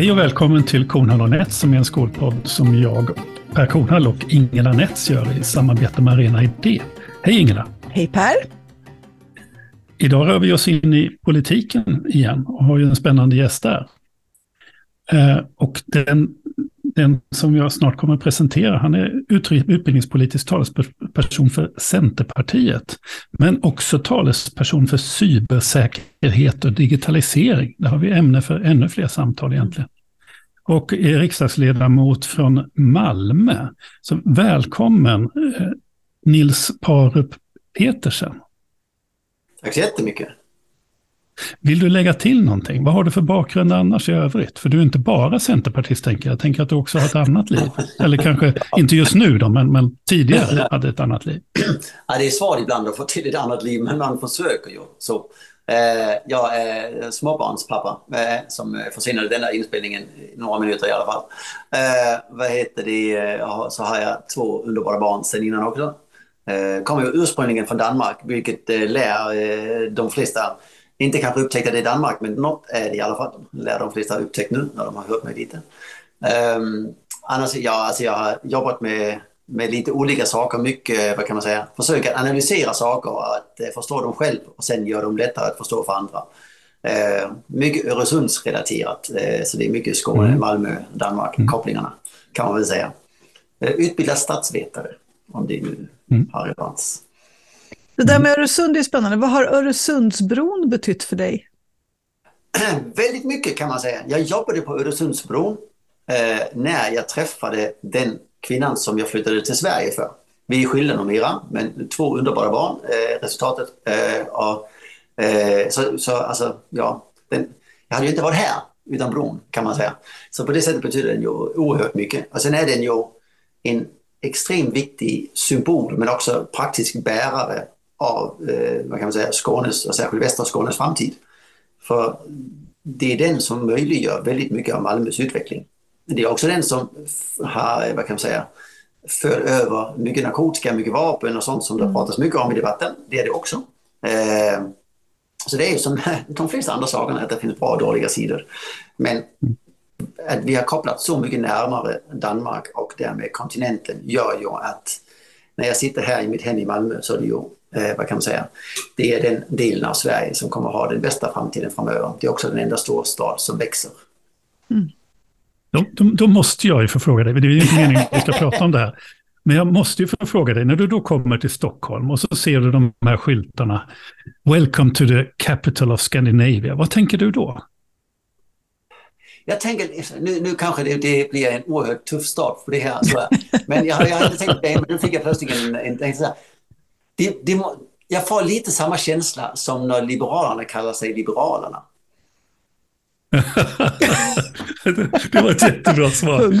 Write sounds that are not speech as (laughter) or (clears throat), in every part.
Hej och välkommen till Kornhall och Nets som är en skolpodd som jag, Per Kornhall och Ingela Nets gör i samarbete med Arena Idé. Hej Ingela! Hej Per! Idag rör vi oss in i politiken igen och har ju en spännande gäst där. Eh, och den, den som jag snart kommer att presentera, han är utbildningspolitisk talesperson för Centerpartiet, men också talesperson för cybersäkerhet och digitalisering. Där har vi ämne för ännu fler samtal egentligen. Och är riksdagsledamot från Malmö. Så välkommen eh, Nils Parup Petersen. Tack så jättemycket. Vill du lägga till någonting? Vad har du för bakgrund annars i övrigt? För du är inte bara centerpartist, tänker jag. Jag tänker att du också har ett annat liv. Eller kanske inte just nu då, men, men tidigare hade ett annat liv. Ja, det är svårt ibland att få till ett annat liv, men man försöker ju. Så, eh, jag är småbarnspappa eh, som försvinner den denna inspelningen några minuter i alla fall. Eh, vad heter det? Så har jag två underbara barn sen innan också. Eh, kommer ju ursprungligen från Danmark, vilket eh, lär eh, de flesta inte kanske upptäckte det i Danmark, men något är det i alla fall. Lär de flesta ha upptäckt nu när de har hört mig lite. Um, annars, ja, alltså jag har jobbat med, med lite olika saker, mycket, vad kan man säga, försöka analysera saker, att uh, förstå dem själv och sen göra dem lättare att förstå för andra. Uh, mycket Öresundsrelaterat, uh, så det är mycket Skåne, mm. Malmö, Danmark, mm. kopplingarna kan man väl säga. Uh, utbildad statsvetare, om det nu mm. har relevans. Det där med Öresund är spännande. Vad har Öresundsbron betytt för dig? (clears throat) Väldigt mycket kan man säga. Jag jobbade på Öresundsbron eh, när jag träffade den kvinnan som jag flyttade till Sverige för. Vi är skilda numera, men två underbara barn. Eh, resultatet. Eh, och, eh, så, så alltså, ja, den, jag hade ju inte varit här utan bron kan man säga. Så på det sättet betyder den ju oerhört mycket. Och sen är den ju en extremt viktig symbol men också praktisk bärare av eh, vad kan man säga, Skånes, och särskilt västra Skånes framtid. För det är den som möjliggör väldigt mycket av Malmös utveckling. Det är också den som har, vad kan man säga, för över mycket narkotika, mycket vapen och sånt som det mm. pratas mycket om i debatten. Det är det också. Eh, så det är som (laughs) de flesta andra sakerna, att det finns bra och dåliga sidor. Men att vi har kopplat så mycket närmare Danmark och därmed kontinenten gör ju att när jag sitter här i mitt hem i Malmö så är det ju eh, vad kan man säga, det är den delen av Sverige som kommer att ha den bästa framtiden framöver. Det är också den enda storstad som växer. Mm. Då, då, då, måste jag ju få fråga dig, det är ju inte meningen att vi ska prata om det här, men jag måste ju få fråga dig, när du då kommer till Stockholm och så ser du de här skyltarna, Welcome to the capital of Scandinavia, vad tänker du då? Jag tänker, nu, nu kanske det, det, blir en oerhört tuff start för det här, så, men jag, jag hade tänkt det, men nu fick jag plötsligt en, en, en, en det, det, jag får lite samma känsla som när Liberalerna kallar sig Liberalerna. (laughs) det var ett jättebra svar.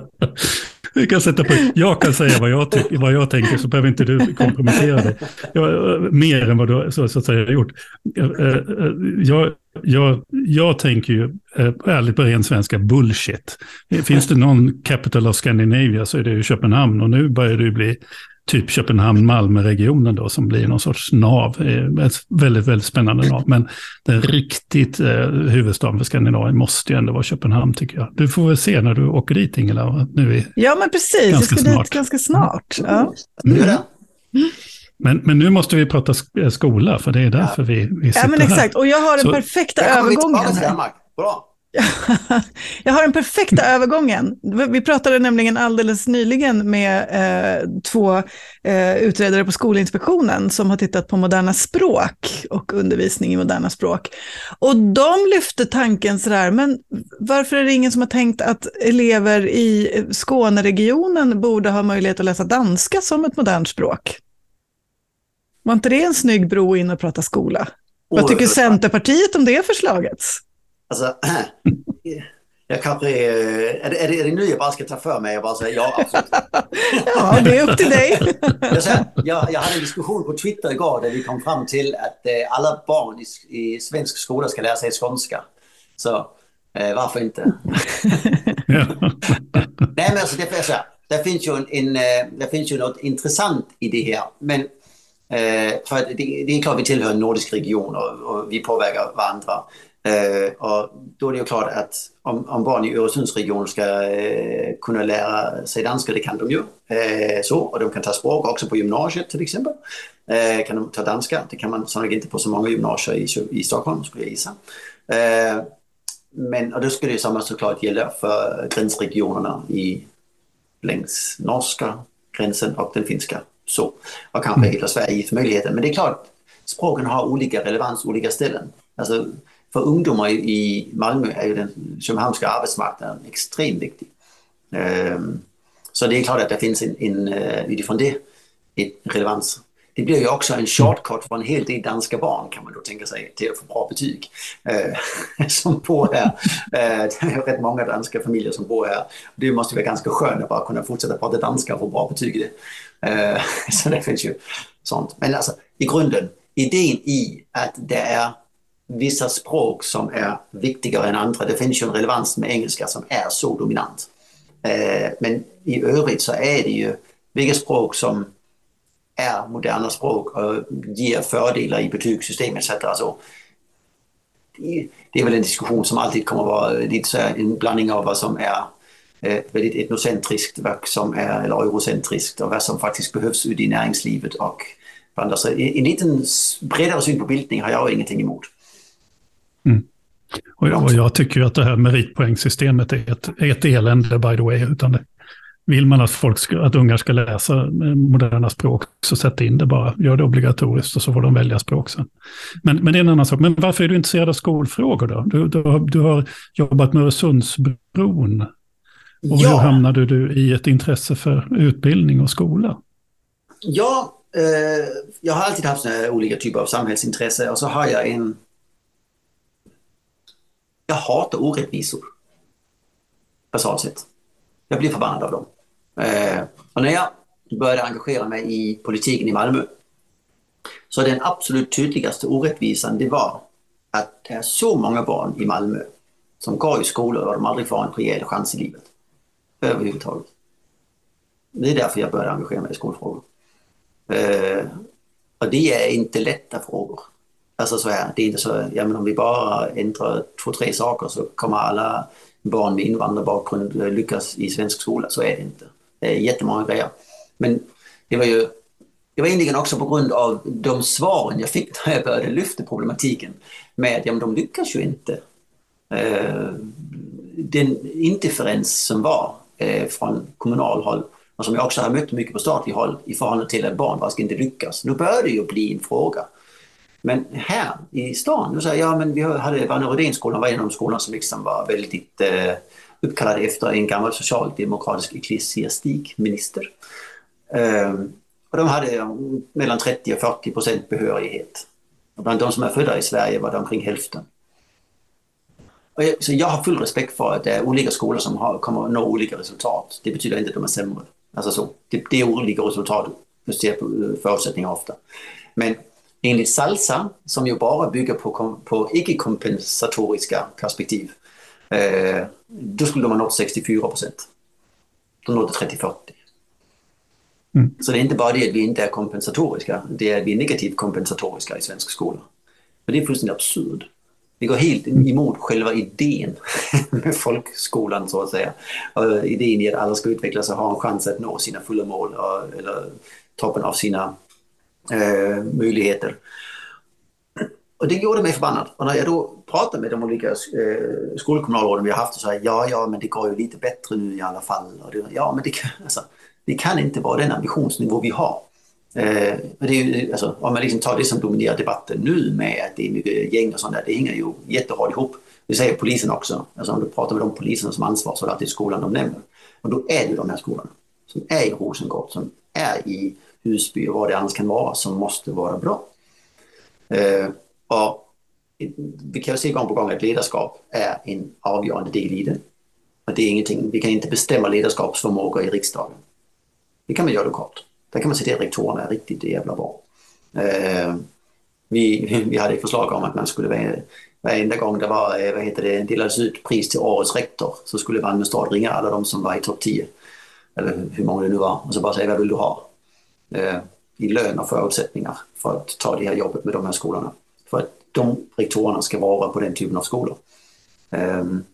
(laughs) Vi kan sätta på. Jag kan säga vad jag, tyck, vad jag tänker så behöver inte du kompromettera dig. Jag, eh, mer än vad du så, så att säga, har gjort. Eh, eh, jag, jag, jag tänker ju ärligt på ren svenska bullshit. Finns det någon capital of Scandinavia så är det ju Köpenhamn och nu börjar det ju bli typ Köpenhamn-Malmö-regionen då som blir någon sorts nav. Ett väldigt, väldigt spännande nav. Men den riktigt eh, huvudstaden för Skandinavien måste ju ändå vara Köpenhamn tycker jag. Du får väl se när du åker dit Ingela. Nu är ja men precis, jag ska snart. dit ganska snart. Ja. Mm. Men, men nu måste vi prata skola, för det är därför ja. vi, vi sitter Ja, men exakt. Och jag har den Så, perfekta övergången. Här. Bra. (laughs) Jag har den perfekta övergången. Vi pratade nämligen alldeles nyligen med eh, två eh, utredare på Skolinspektionen som har tittat på moderna språk och undervisning i moderna språk. Och de lyfte tanken sådär, men varför är det ingen som har tänkt att elever i Skåneregionen borde ha möjlighet att läsa danska som ett modernt språk? Var inte det en snygg bro in och prata skola? Vad tycker Centerpartiet om det förslaget? Alltså, (clears throat) jag kanske är... Är det, är, det, är det nu jag bara ska ta för mig och bara säga ja, absolut? (laughs) ja, det är upp till dig. (laughs) jag, säger, jag, jag hade en diskussion på Twitter igår där vi kom fram till att eh, alla barn i, i svensk skola ska lära sig skånska. Så eh, varför inte? (laughs) Nej, men alltså, det, säga, det, finns ju en, en, eh, det finns ju något intressant i det här. Men eh, för det, det, är klart vi tillhör en nordisk region och, och vi påverkar varandra. Eh, och då är det ju klart att om, om barn i Öresundsregionen ska eh, kunna lära sig danska, det kan de ju. Eh, så, och de kan ta språk också på gymnasiet till exempel. Kan de ta danska, det kan man sannolikt inte på så många gymnasier i, i Stockholm skulle jag gissa. Men och då skulle det samma såklart gälla för gränsregionerna i, längs norska gränsen och den finska. Så, och kanske mm. hela Sverige ges möjligheten. Men det är klart, språken har olika relevans olika ställen. Alltså, för ungdomar i Malmö är ju den köpenhamnska arbetsmarknaden extremt viktig. Ehm, så det är klart att det finns en, en eh, utifrån det en relevans. Det blir ju också en shortcut för en hel del danska barn kan man då tänka sig till att få bra betyg. Eh, (laughs) som bor här. Eh, det är rätt många danska familjer som bor här. Det måste vara ganska skönt att bara kunna fortsätta prata danska och få bra betyg i det. (laughs) så det finns ju sånt. Men alltså i grunden, idén i att det är vissa språk som är viktigare än andra. Det finns ju en relevans med engelska som är så dominant. Eh, men i övrigt så är det ju vilka språk som är moderna språk och ger fördelar i betygssystemet etc. Så det är väl en diskussion som alltid kommer att vara lite så en blandning av vad som är eh, väldigt etnocentriskt vad som är, eller eurocentriskt och vad som faktiskt behövs ute i näringslivet och en liten bredare syn på bildning har jag ingenting emot. Mm. Och, jag, och jag tycker ju att det här meritpoängsystemet är ett, är ett elände by the way. Utan det, vill man att, folk ska, att ungar ska läsa moderna språk så sätt in det bara. Gör det obligatoriskt och så får de välja språk sen. Men, men det är en annan sak. Men varför är du intresserad av skolfrågor då? Du, du, har, du har jobbat med Öresundsbron. Och ja. hur hamnade du i ett intresse för utbildning och skola? Ja, eh, jag har alltid haft olika typer av samhällsintresse och så har jag en jag hatar orättvisor. Basalt sett. Jag blir förbannad av dem. Eh, och när jag började engagera mig i politiken i Malmö så den absolut tydligaste orättvisan det var att det är så många barn i Malmö som går i skolor och de aldrig får en rejäl chans i livet. Överhuvudtaget. Det är därför jag började engagera mig i skolfrågor. Eh, och det är inte lätta frågor. Alltså så här, det är inte så, ja men om vi bara ändrar två, tre saker så kommer alla barn med invandrarbakgrund øh, lyckas i svensk skola. Så är det inte. Øh, det är jättemånga grejer. Men det var ju det var egentligen också på grund av de svaren jag fick när (laughs) jag började lyfta problematiken med att ja, men de lyckas ju inte. Øh, den indifferens som var från kommunal håll och som jag också har mött mycket på statlig håll i förhållande till att barn inte lyckas. Nu börjar det ju bli en fråga. Men här i stan, nu säger ja men vi hade Vanne Rydénskolan var en av de skolorna som liksom var väldigt eh, uppkallade efter en gammal socialdemokratisk ecklesiastikminister. Eh, och de hade mellan 30 och 40 procent behörighet. Och bland de som är födda i Sverige var det omkring hälften. Och jag, så jag har full respekt för att det är olika skolor som har, kommer att nå olika resultat. Det betyder inte att de är sämre. Alltså så, det, det är olika resultat, just på eh, förutsättningar ofta. Men enligt Salsa, som ju bara bygger på, på icke-kompensatoriska perspektiv, eh, då skulle de ha nått 64 procent. De nådde 30-40. Mm. Så det är inte bara det att vi inte är kompensatoriska, det är att vi är negativt kompensatoriska i svensk skola. Men det är fullständigt absurd. Det går helt emot själva idén (laughs) med folkskolan så att säga. Och idén i att alla ska utvecklas och ha en chans att nå sina fulla mål eller toppen av sina eh, möjligheter. Och det gjorde mig förbannad. Och när jag då pratade med de olika eh, skolkommunalråden vi har haft och sa ja, ja, men det går ju lite bättre nu i alla fall. Och det, ja, men det kan, (laughs) alltså, det kan inte vara den ambitionsnivå vi har. Eh, det är ju, alltså, om man liksom tar det som dominerar debatten nu med att det är mycket gäng och sånt där, det hänger ju jättehårt ihop. Det säger polisen också. Alltså, om du pratar med de poliserna som ansvarar alltid skolan de nämner. Och då är det ju de här skolorna som är i Rosengård, som är i Husby och vad det annars kan vara som måste vara bra. Eh, och vi kan se gång på gång att ledarskap är en avgörande del i det. Och det är ingenting, vi kan inte bestämma ledarskapsförmåga i riksdagen. Det kan man göra lokalt. Där kan man se till att rektorerna är riktigt jävla bra. Eh, vi, (laughs) vi hade ett förslag om att man skulle varenda gång det var, eh, vad heter det, delades ut pris till årets rektor så skulle Malmö stad ringa alla de som var i topp 10. Eller hur många det nu var och så bara säga vad vill du ha? eh, i lön och förutsättningar för att ta det här jobbet med de här skolorna. För att de rektorerna ska vara på den typen av skolor. Um,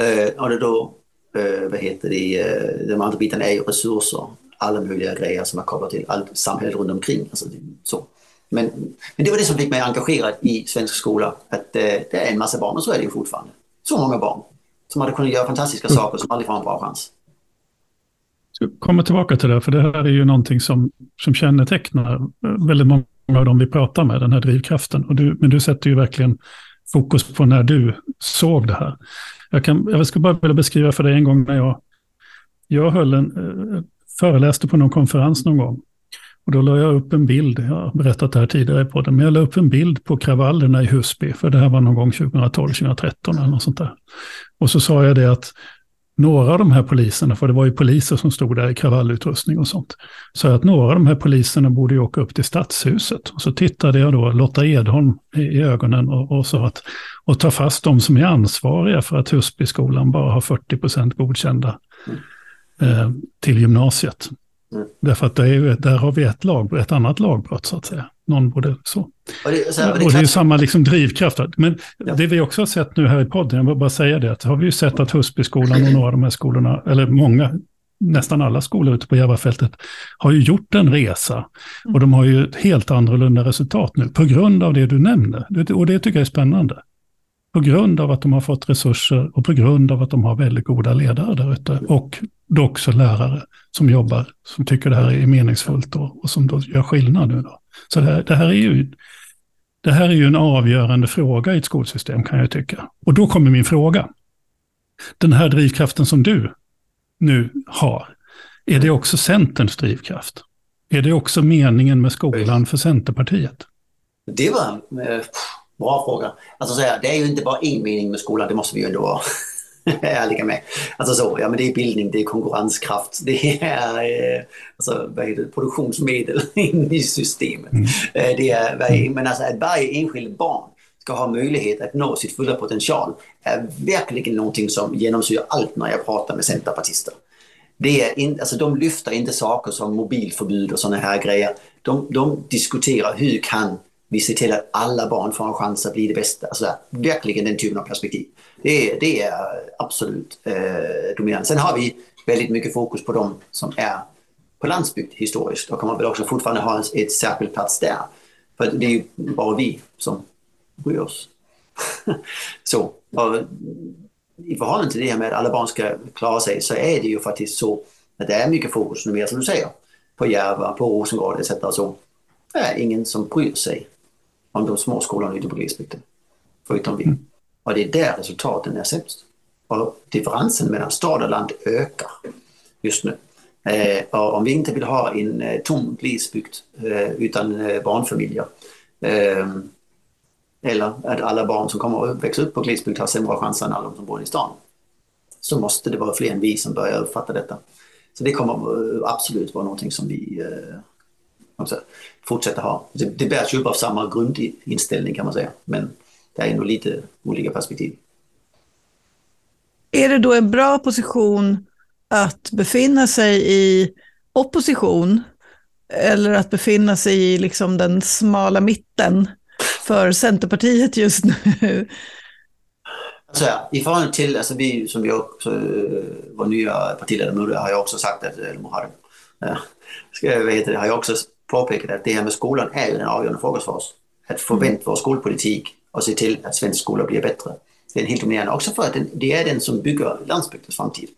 uh, och det då, uh, vad heter det, uh, den andra biten är ju resurser, alla möjliga grejer som är kopplat till allt samhället runt omkring. Alltså, så. Men, men det var det som fick mig engagerad i svensk skola, att det är en massa barn, och så är det ju fortfarande. Så många barn som hade kunnat göra fantastiska mm. saker som aldrig får en bra chans. Jag kommer tillbaka till det, för det här är ju någonting som, som kännetecknar väldigt många av dem vi pratar med, den här drivkraften. Och du, men du sätter ju verkligen fokus på när du såg det här. Jag, kan, jag ska bara vilja beskriva för dig en gång när jag, jag höll en, eh, föreläste på någon konferens någon gång. Och då la jag upp en bild, jag har berättat det här tidigare på podden, men jag la upp en bild på kravallerna i Husby, för det här var någon gång 2012, 2013 eller något sånt där. Och så sa jag det att några av de här poliserna, för det var ju poliser som stod där i kravallutrustning och sånt, sa att några av de här poliserna borde ju åka upp till stadshuset. Och så tittade jag då Lotta Edholm i, i ögonen och, och sa att och ta fast de som är ansvariga för att Husbyskolan bara har 40 procent godkända eh, till gymnasiet. Mm. Därför att det är, där har vi ett, lag, ett annat lagbrott så att säga. Någon borde så. Och det, så här, det, och det är samma liksom drivkraft. Men ja. det vi också har sett nu här i podden, jag vill bara säga det, att har vi ju sett att Husbyskolan och några av de här skolorna, eller många, nästan alla skolor ute på Järvafältet, har ju gjort en resa. Och de har ju ett helt annorlunda resultat nu, på grund av det du nämner. Och det tycker jag är spännande. På grund av att de har fått resurser och på grund av att de har väldigt goda ledare där ute. Och då också lärare som jobbar, som tycker det här är meningsfullt och, och som då gör skillnad nu. Då. Så det här, det här, är ju, det här är ju en avgörande fråga i ett skolsystem kan jag tycka. Och då kommer min fråga. Den här drivkraften som du nu har, är det också Centerns drivkraft? Är det också meningen med skolan för Centerpartiet? Det var en eh, bra fråga. Alltså, det är ju inte bara en mening med skolan, det måste vi ju ändå vara (laughs) ärliga med. Alltså så, ja men det är bildning, det är konkurrenskraft, det är eh, alltså, vad heter det, produktionsmedel (laughs) in i systemet. Mm. Eh, det är, men alltså att varje enskild barn ska ha möjlighet att nå sitt fulla potential är verkligen någonting som genomsyrar allt när jag pratar med centerpartister. Det är in, alltså de lyfter inte saker som mobilförbud och sådana här grejer. De, de diskuterar hur kan vi ser till att alla barn får en chans att bli det bästa. Alltså, verkligen den typen av perspektiv. Det är, det är absolut eh, dominerande. Sen har vi väldigt mycket fokus på de som är på landsbygd historiskt och kommer väl också fortfarande ha ett särskilt plats där. För det är ju bara vi som bryr oss. (laughs) så, och I förhållande till det här med att alla barn ska klara sig så är det ju faktiskt så att det är mycket fokus, numera som du säger, på Järva, på Rosengård etc. Så det är ingen som bryr sig om de små skolorna ute på glesbygden. Förutom vi. Mm. Och det är där resultaten är sämst. Och differensen mellan stad och land ökar just nu. Eh, och om vi inte vill ha en eh, tom glesbygd eh, utan eh, barnfamiljer eh, eller att alla barn som kommer att växa upp på glesbygd har sämre chanser än alla de som bor i stan så måste det vara fler än vi som börjar uppfatta detta. Så det kommer eh, absolut vara någonting som vi fortsätta ha. Det, det bärs ju upp av samma grundinställning kan man säga, men det är nog lite olika perspektiv. Är det då en bra position att befinna sig i opposition eller att befinna sig i liksom den smala mitten för Centerpartiet just nu? Alltså, I förhållande till, alltså vi som jag var nya partiledare har jag också sagt att, eller har, ja, ska, vad heter det, har jag också påpekat att det här med skolan är en avgörande fråga för oss. Att förvänta vår skolpolitik och se till att svensk skola blir bättre. Det är helt dominerande också för att det är den som bygger landsbygdens framtid.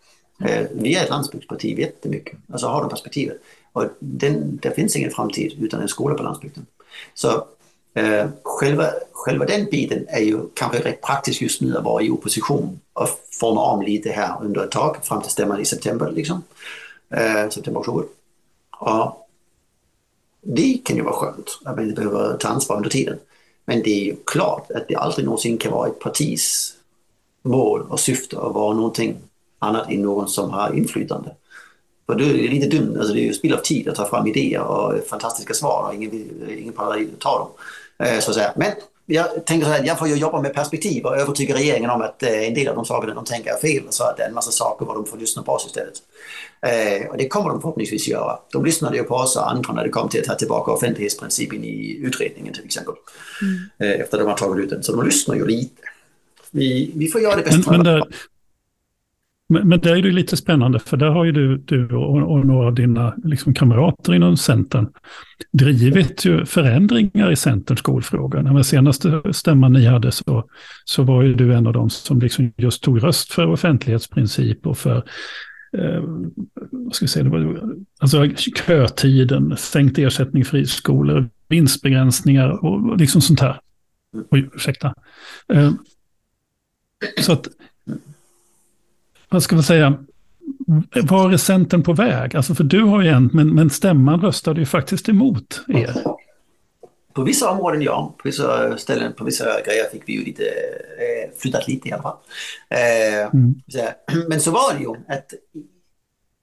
Eh, vi är ett landsbygdsparti jättemycket, alltså har de perspektivet. Och den, det finns ingen framtid utan en skola på landsbygden. Så eh, själva, själva den biten är ju kanske rätt praktiskt just nu att vara i opposition och forma om lite här under ett tag fram till stämman i september. Liksom. Eh, september, oktober. Och det kan ju vara skönt att man inte behöver ta ansvar under tiden. Men det är ju klart att det aldrig någonsin kan vara ett partis mål och syfte att vara någonting annat än någon som har inflytande. För det är lite dumt, alltså det är ju spill av tid att ta fram idéer och fantastiska svar och ingen, ingen pallar ta dem. Eh, så att säga. Men jag tänker så här, jag får ju jobba med perspektiv och övertyga regeringen om att eh, en del av de sakerna de tänker är fel. Så att det är en massa saker vad de får lyssna på oss istället. Eh, och det kommer de förhoppningsvis göra. De lyssnade ju på oss och andra när det kom till att ta tillbaka offentlighetsprincipen i utredningen till exempel. Mm. Eh, efter de har tagit ut den. Så de lyssnar ju lite. Vi, vi får göra det bästa. Men, men, där, men, men där är det lite spännande, för där har ju du, du och, och några av dina liksom, kamrater inom Centern drivit ju förändringar i Centerns skolfråga. När den senaste stämman ni hade så, så var ju du en av dem som liksom just tog röst för offentlighetsprincip och för eh, vad ska jag säga, det var, alltså kötiden, sänkt ersättning för friskolor, vinstbegränsningar och liksom sånt här. Oj, ursäkta. Eh, så att vad ska man säga, var är Centern på väg? Alltså för du har ju en, men, men stämman röstade ju faktiskt emot er. På vissa områden ja, på vissa ställen, på vissa grejer fick vi ju lite, eh, flyttat lite i alla fall. Eh, mm. (clears throat) Men så var det ju att,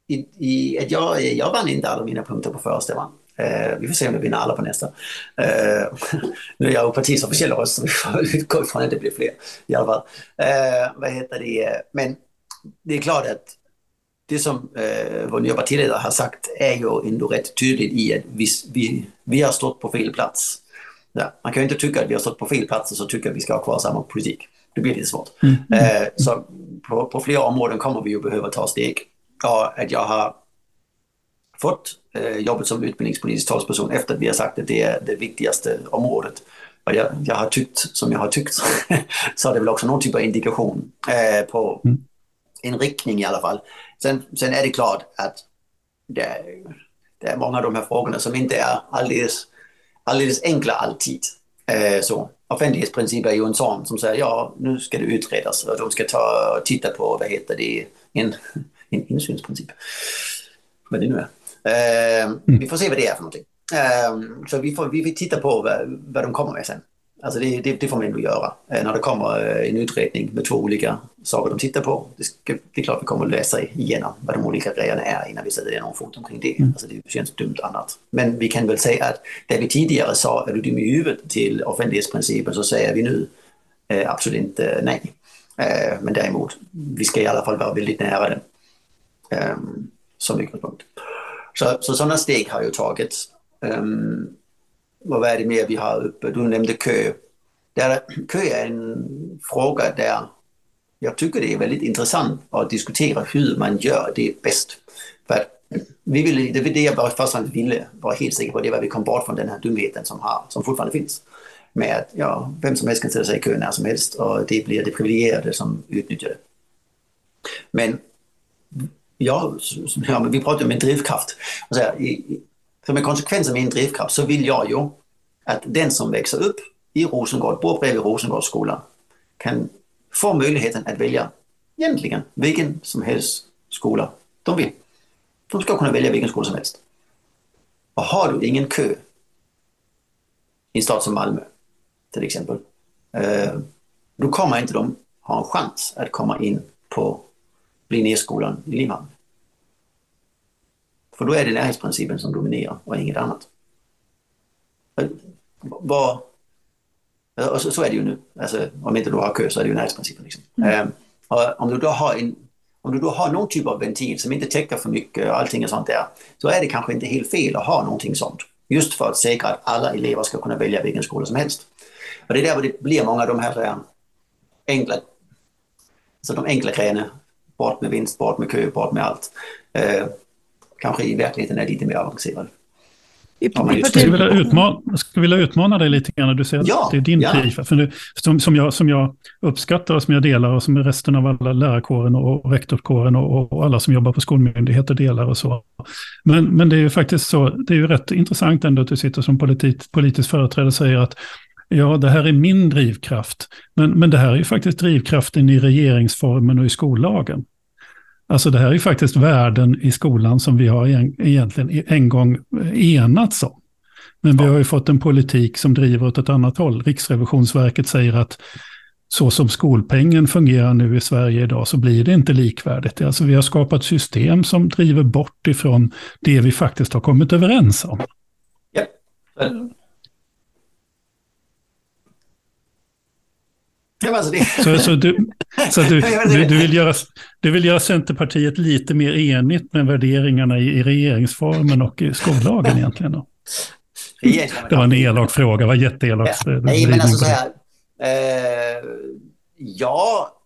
i, i, att jag, jag vann inte alla mina punkter på förra stämman. Eh, vi får se om vi vinner alla på nästa. Eh, (laughs) nu är jag partiets officiella röst så vi får (laughs) utgå ifrån att det blir fler i alla fall. Eh, vad heter det? Men det är klart att det som eh, vår nya partiledare har sagt är ju ändå rätt tydligt i att vi, vi, vi har stått på fel plats. Ja, man kan ju inte tycka att vi har stått på fel plats och så tycka att vi ska ha kvar samma politik. Det blir lite svårt. Mm. Eh, så på, på flera områden kommer vi ju behöva ta steg. Ja, att jag har fått eh, jobbet som utbildningspolitisk talsperson efter att vi har sagt att det är det viktigaste området. Och jag, jag har tyckt som jag har tyckt (laughs) så är det väl också någon typ av indikation eh, på mm en riktning i alla fall. Sen, sen är det klart att det, det, är många av de här frågorna som inte är alldeles, alldeles enkla alltid. Eh, så. Offentlighetsprincip är ju en sån som säger ja, nu ska det utredas och de ska ta och titta på, vad heter det, en, en insynsprincip. Vad det nu är. Eh, mm. Vi får se vad det är för någonting. Eh, så vi får, vi får titta på vad, vad de kommer med sen. Alltså det, det, det, får man ändå göra. Eh, när det kommer eh, en utredning med två olika saker de tittar på. Det, ska, det är klart vi kommer att läsa igenom vad de olika grejerna är innan vi sätter någon fot omkring det. Mm. Alltså det känns dumt annat. Men vi kan väl säga att det vi tidigare sa, är du dum i huvudet till offentlighetsprincipen så säger vi nu eh, absolut inte nej. Eh, men däremot, vi ska i alla fall vara väldigt nära den eh, som utgångspunkt. Så, så sådana steg har ju tagits. Um, vad är det mer vi har uppe? Du nämnde kö. Där, kö är en fråga där jag tycker det är väldigt intressant att diskutera hur man gör det bäst. För vi ville, det var det jag bara först ville vara helt säker på, det var vi kom bort från den här dumheten som, har, som fortfarande finns. Med att ja, vem som helst kan ställa sig i kö när som helst och det blir det privilegierade som utnyttjar det. Men ja, ja men vi pratar om en drivkraft. Och så här, i, som en konsekvens av min drivkraft så vill jag ju att den som växer upp i Rosengård, bor bredvid Rosengårdsskolan, kan få möjligheten att välja egentligen vilken som helst skola de vill. De ska kunna välja vilken skola som helst. Och har du ingen kö i en stad som Malmö till exempel, eh, då kommer inte de ha en chans att komma in på Linnéskolan i Limhamn. För då är det närhetsprincipen som dominerar och inget annat. Vad, och så, så, är det ju nu. Alltså, om inte du har kö så är det ju närhetsprincipen. Liksom. Mm. Um, om, du då har en, om du då har någon typ av ventil som inte täcker för mycket och allting och sånt där, så är det kanske inte helt fel att ha någonting sånt. Just för att säkra att alla elever ska kunna välja vilken skola som helst. Och det är där det blir många av de här enkla, alltså de enkla grejerna. Bort med vinst, bort med kö, bort med allt. Uh, kanske i verkligheten är lite mer avancerad. Jag skulle, vilja utmana, skulle vilja utmana dig lite grann när du säger ja, att det är din ja. driv. För nu, som, som, jag, som jag uppskattar och som jag delar och som resten av alla lärarkåren och, och rektorkåren och, och, alla som jobbar på skolmyndigheter delar och så. Men, men det är ju faktiskt så, det är ju rätt intressant ändå att du sitter som politik, politisk företrädare och säger att ja, det här är min drivkraft. Men, men det här är ju faktiskt drivkraften i regeringsformen och i skollagen. Alltså det här är faktiskt värden i skolan som vi har egentligen en gång enats om. Men vi har ju fått en politik som driver åt ett annat håll. Riksrevisionsverket säger att så som skolpengen fungerar nu i Sverige idag så blir det inte likvärdigt. Alltså vi har skapat system som driver bort ifrån det vi faktiskt har kommit överens om. Ja. Alltså. Så, så, du, så du, du, du, vill göra, du vill göra Centerpartiet lite mer enigt med värderingarna i, i regeringsformen och i skollagen egentligen? Då? Det var en elak fråga, det var jätteelak. Ja. Nej, men alltså så här. Eh, ja,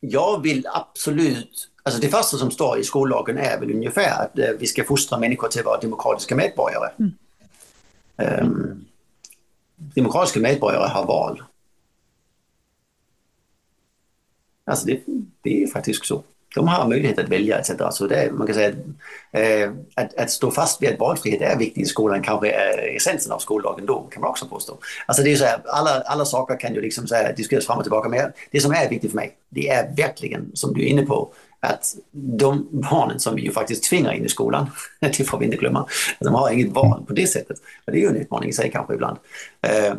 jag vill absolut... Alltså det första som står i skollagen är väl ungefär att eh, vi ska fostra människor till att vara demokratiska medborgare. Mm. Um, demokratiska medborgare har val. Alltså det, det är faktiskt så. De har möjlighet att välja etc. Så det man kan säga att, eh, att, att, stå fast vid att valfrihet är viktigt i skolan kanske är essensen av skollagen då, kan man också påstå. Alltså det är så här, alla, alla saker kan ju liksom så här, diskuteras fram och tillbaka, men det som är viktigt för mig, det är verkligen, som du är inne på, att de barnen som vi ju faktiskt tvingar in i skolan, (laughs) det får vi inte glömma, de har inget val på det sättet. Det är ju en utmaning i sig kanske ibland. Eh,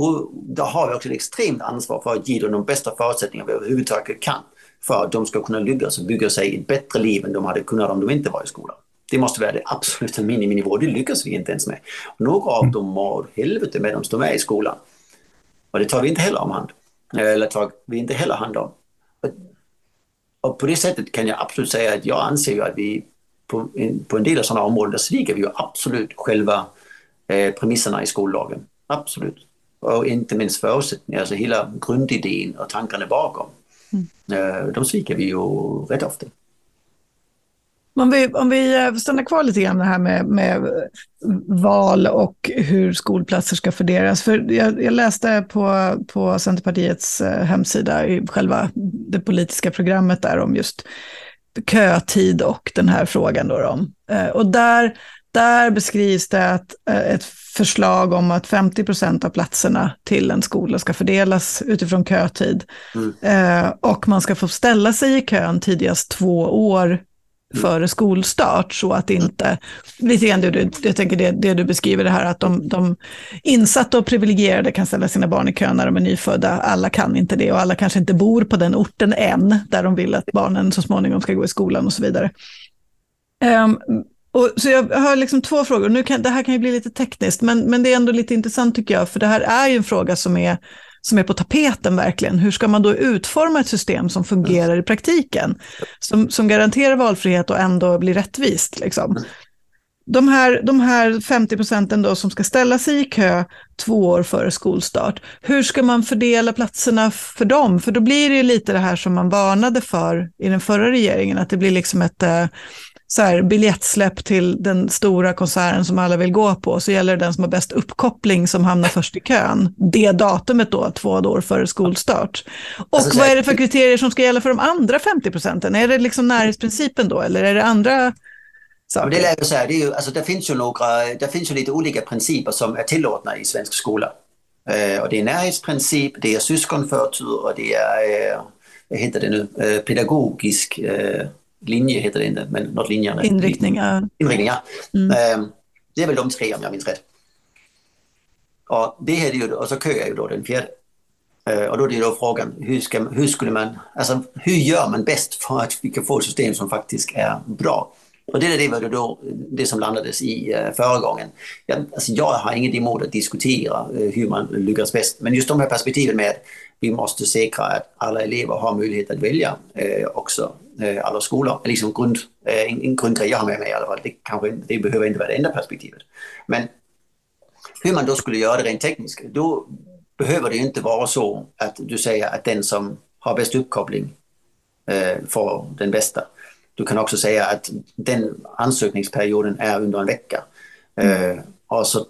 och då har vi också ett extremt ansvar för att ge dem de bästa förutsättningar vi överhuvudtaget kan för att de ska kunna lyckas och bygga sig ett bättre liv än de hade kunnat om de inte var i skolan. Det måste vara det absoluta miniminivå, det lyckas vi inte ens med. några av dem mår helvete med de är i skolan. Och det tar vi inte heller om hand. Eller tar vi inte heller hand om. Och på det sättet kan jag absolut säga att jag anser ju att vi på en, på en del av sådana områden där sviker vi ju absolut själva eh, premisserna i skollagen. Absolut. Och inte minst förutsättningar, alltså hela grundidén och tankarna bakom. Mm. De sviker vi ju rätt ofta. Om vi, om vi eh, stannar kvar lite grann här med, med val och hur skolplatser ska fördelas. För jag, jag, läste på, på Centerpartiets eh, hemsida i själva det politiska programmet där om just kötid och den här frågan. Då, då. Och där, där beskrivs det att ett förslag om att 50 procent av platserna till en skola ska fördelas utifrån kötid. Mm. Eh, och man ska få ställa sig i kön tidigast två år mm. före skolstart så att inte, lite grann det du, jag tänker det, det du beskriver det här att de, de insatta och privilegierade kan ställa sina barn i kön när de är nyfödda, alla kan inte det och alla kanske inte bor på den orten än där de vill att barnen så småningom ska gå i skolan och så vidare. Um, och, så jag har liksom två frågor. Nu kan, det här kan ju bli lite tekniskt, men, men det är ändå lite intressant tycker jag, för det här är ju en fråga som är, som är på tapeten verkligen. Hur ska man då utforma ett system som fungerar i praktiken? Som, som garanterar valfrihet och ändå blir rättvist. Liksom. De här, de här 50 procenten då som ska ställa sig i kö två år före skolstart, hur ska man fördela platserna för dem? För då blir det ju lite det här som man varnade för i den förra regeringen, att det blir liksom ett eh, så här, biljettsläpp till den stora konserten som alla vill gå på, så gäller det den som har bäst uppkoppling som hamnar först i kön. Det datumet då, två år före skolstart. Och alltså, vad är det för kriterier som ska gälla för de andra 50 procenten? Är det liksom närhetsprincipen då, eller är det andra saker? Det, är så här, det, är ju, alltså, det, finns ju några, det finns ju lite olika principer som är tillåtna i svensk skola. Eh, och det är närhetsprincip, det är syskonförtur och det är, eh, vad heter det nu, eh, pedagogisk eh, linje heter det inte, men något linjande. Inriktning, ja. Inriktning, ja. Mm. Ehm, det är väl de tre om jag minns rätt. Och, det är ju, och så kö är ju då den fjärde. Ehm, och då är det då frågan, hur, ska, hur skulle man, alltså hur gör man bäst för att vi kan få ett system som faktiskt är bra? Och det är det, var då, det som landades i uh, förra gången. Jag, alltså jag har inget emot att diskutera uh, hur man lyckas bäst, men just de här perspektiven med vi måste säkra att alla elever har möjlighet att välja øh, också Eh, øh, alla skolor. Liksom grund, eh, en, en grundgrej jag har med mig i alla fall. Det, kanske, det behöver inte vara det enda perspektivet. Men hur man då skulle göra det rent tekniskt, då behöver det inte vara så att du säger att den som har bäst uppkoppling eh, får den bästa. Du kan också säga att den ansökningsperioden är under en vecka. Mm. Eh, och så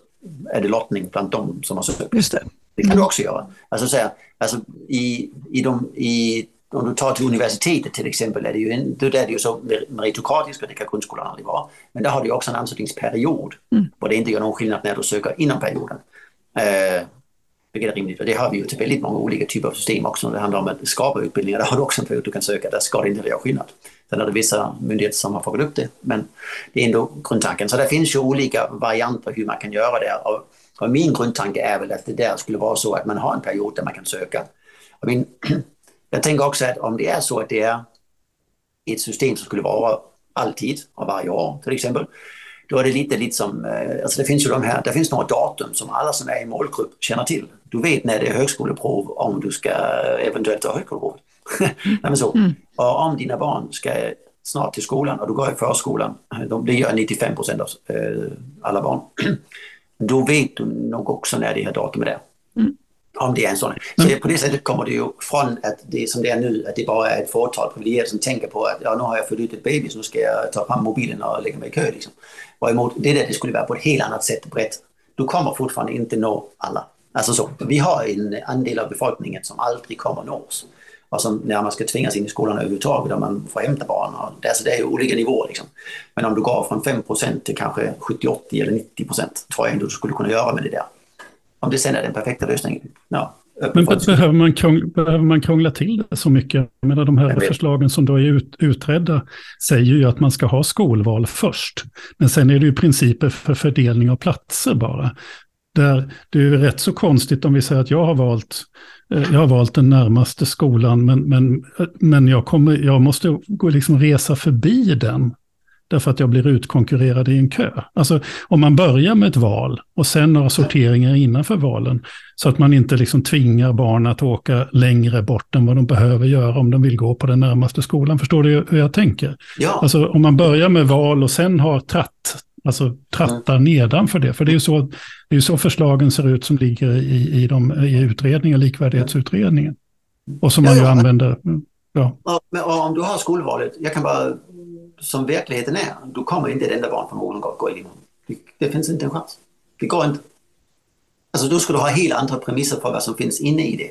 är det lottning bland dem som har sökt. Just det det kan mm. du också göra. Alltså, så här, alltså i, i, de, i om du tar till universitetet till exempel, är det ju, en, då är det ju så meritokratiskt och det kan grundskolan aldrig vara. Men där har du också en ansökningsperiod mm. och det inte gör någon skillnad när du söker inom perioden. Eh, vilket är rimligt och det har vi ju till väldigt många olika typer av system också. När det handlar om att skapa utbildningar, (laughs) där har du också en period du kan söka, där ska det inte göra skillnad. Sen är det vissa myndigheter som har fått upp det, men det är ändå grundtanken. Så det finns ju olika varianter hur man kan göra det. Och, och min grundtanke är väl att det där skulle vara så att man har en period där man kan söka. Och min (clears throat) jag tänker också att om det är så att det är ett system som skulle vara alltid och varje år till exempel, då är det lite, lite som, eh, alltså det finns ju de här, det finns några datum som alla som är i målgrupp känner till. Du vet när det är högskoleprov om du ska eventuellt ha högskoleprov. (laughs) Nej, så. Mm. Och om dina barn ska snart till skolan och du går i förskolan, det gör 95 procent av eh, alla barn, (clears throat) då vet du nog också när det här datumet är. Mm. Om det är en sån. Så mm. på det sättet kommer det ju från att det som det är nu, att det bara är ett fåtal privilegierade som tänker på att ja, nu har jag fött ut ett baby så nu ska jag ta fram mobilen och lägga mig i kö. Liksom. Varemot det där det skulle vara på ett helt annat sätt brett. Du kommer fortfarande inte nå alla. Alltså så, vi har en andel av befolkningen som aldrig kommer nås och som närmast ska tvingas in i skolan överhuvudtaget där man får hämta barn. Och det, alltså det är olika nivåer. Liksom. Men om du går från 5 till kanske 70, 80 eller 90 tror jag ändå du skulle kunna göra med det där. Om det sen är den perfekta lösningen, ja. Men behöver man, krångla, behöver man krångla till det så mycket? Jag menar, de här förslagen som då är ut, utredda säger ju att man ska ha skolval först. Men sen är det ju principer för fördelning av platser bara. Där det är rätt så konstigt om vi säger att jag har valt Eh, jag har valt den närmaste skolan, men, men, men jag, kommer, jag måste gå liksom resa förbi den. Därför att jag blir utkonkurrerad i en kö. Alltså om man börjar med ett val och sen några sorteringar innanför valen. Så att man inte liksom tvingar barn att åka längre bort än vad de behöver göra om de vill gå på den närmaste skolan. Förstår du hur jag tänker? Ja. Alltså om man börjar med val och sen har tratt, Alltså trattar mm. nedanför det. För det är ju så, det är så förslagen ser ut som ligger i, i, de, i utredningen, likvärdighetsutredningen. Och som man ju använder. Ja. ja. men om du har skolvalet, jag kan bara, som verkligheten är, du kommer inte ett enda barn från Molengård gå in. Det, det finns inte en chans. Det går inte. Alltså då ska du ha helt andra premisser för vad som finns inne i det.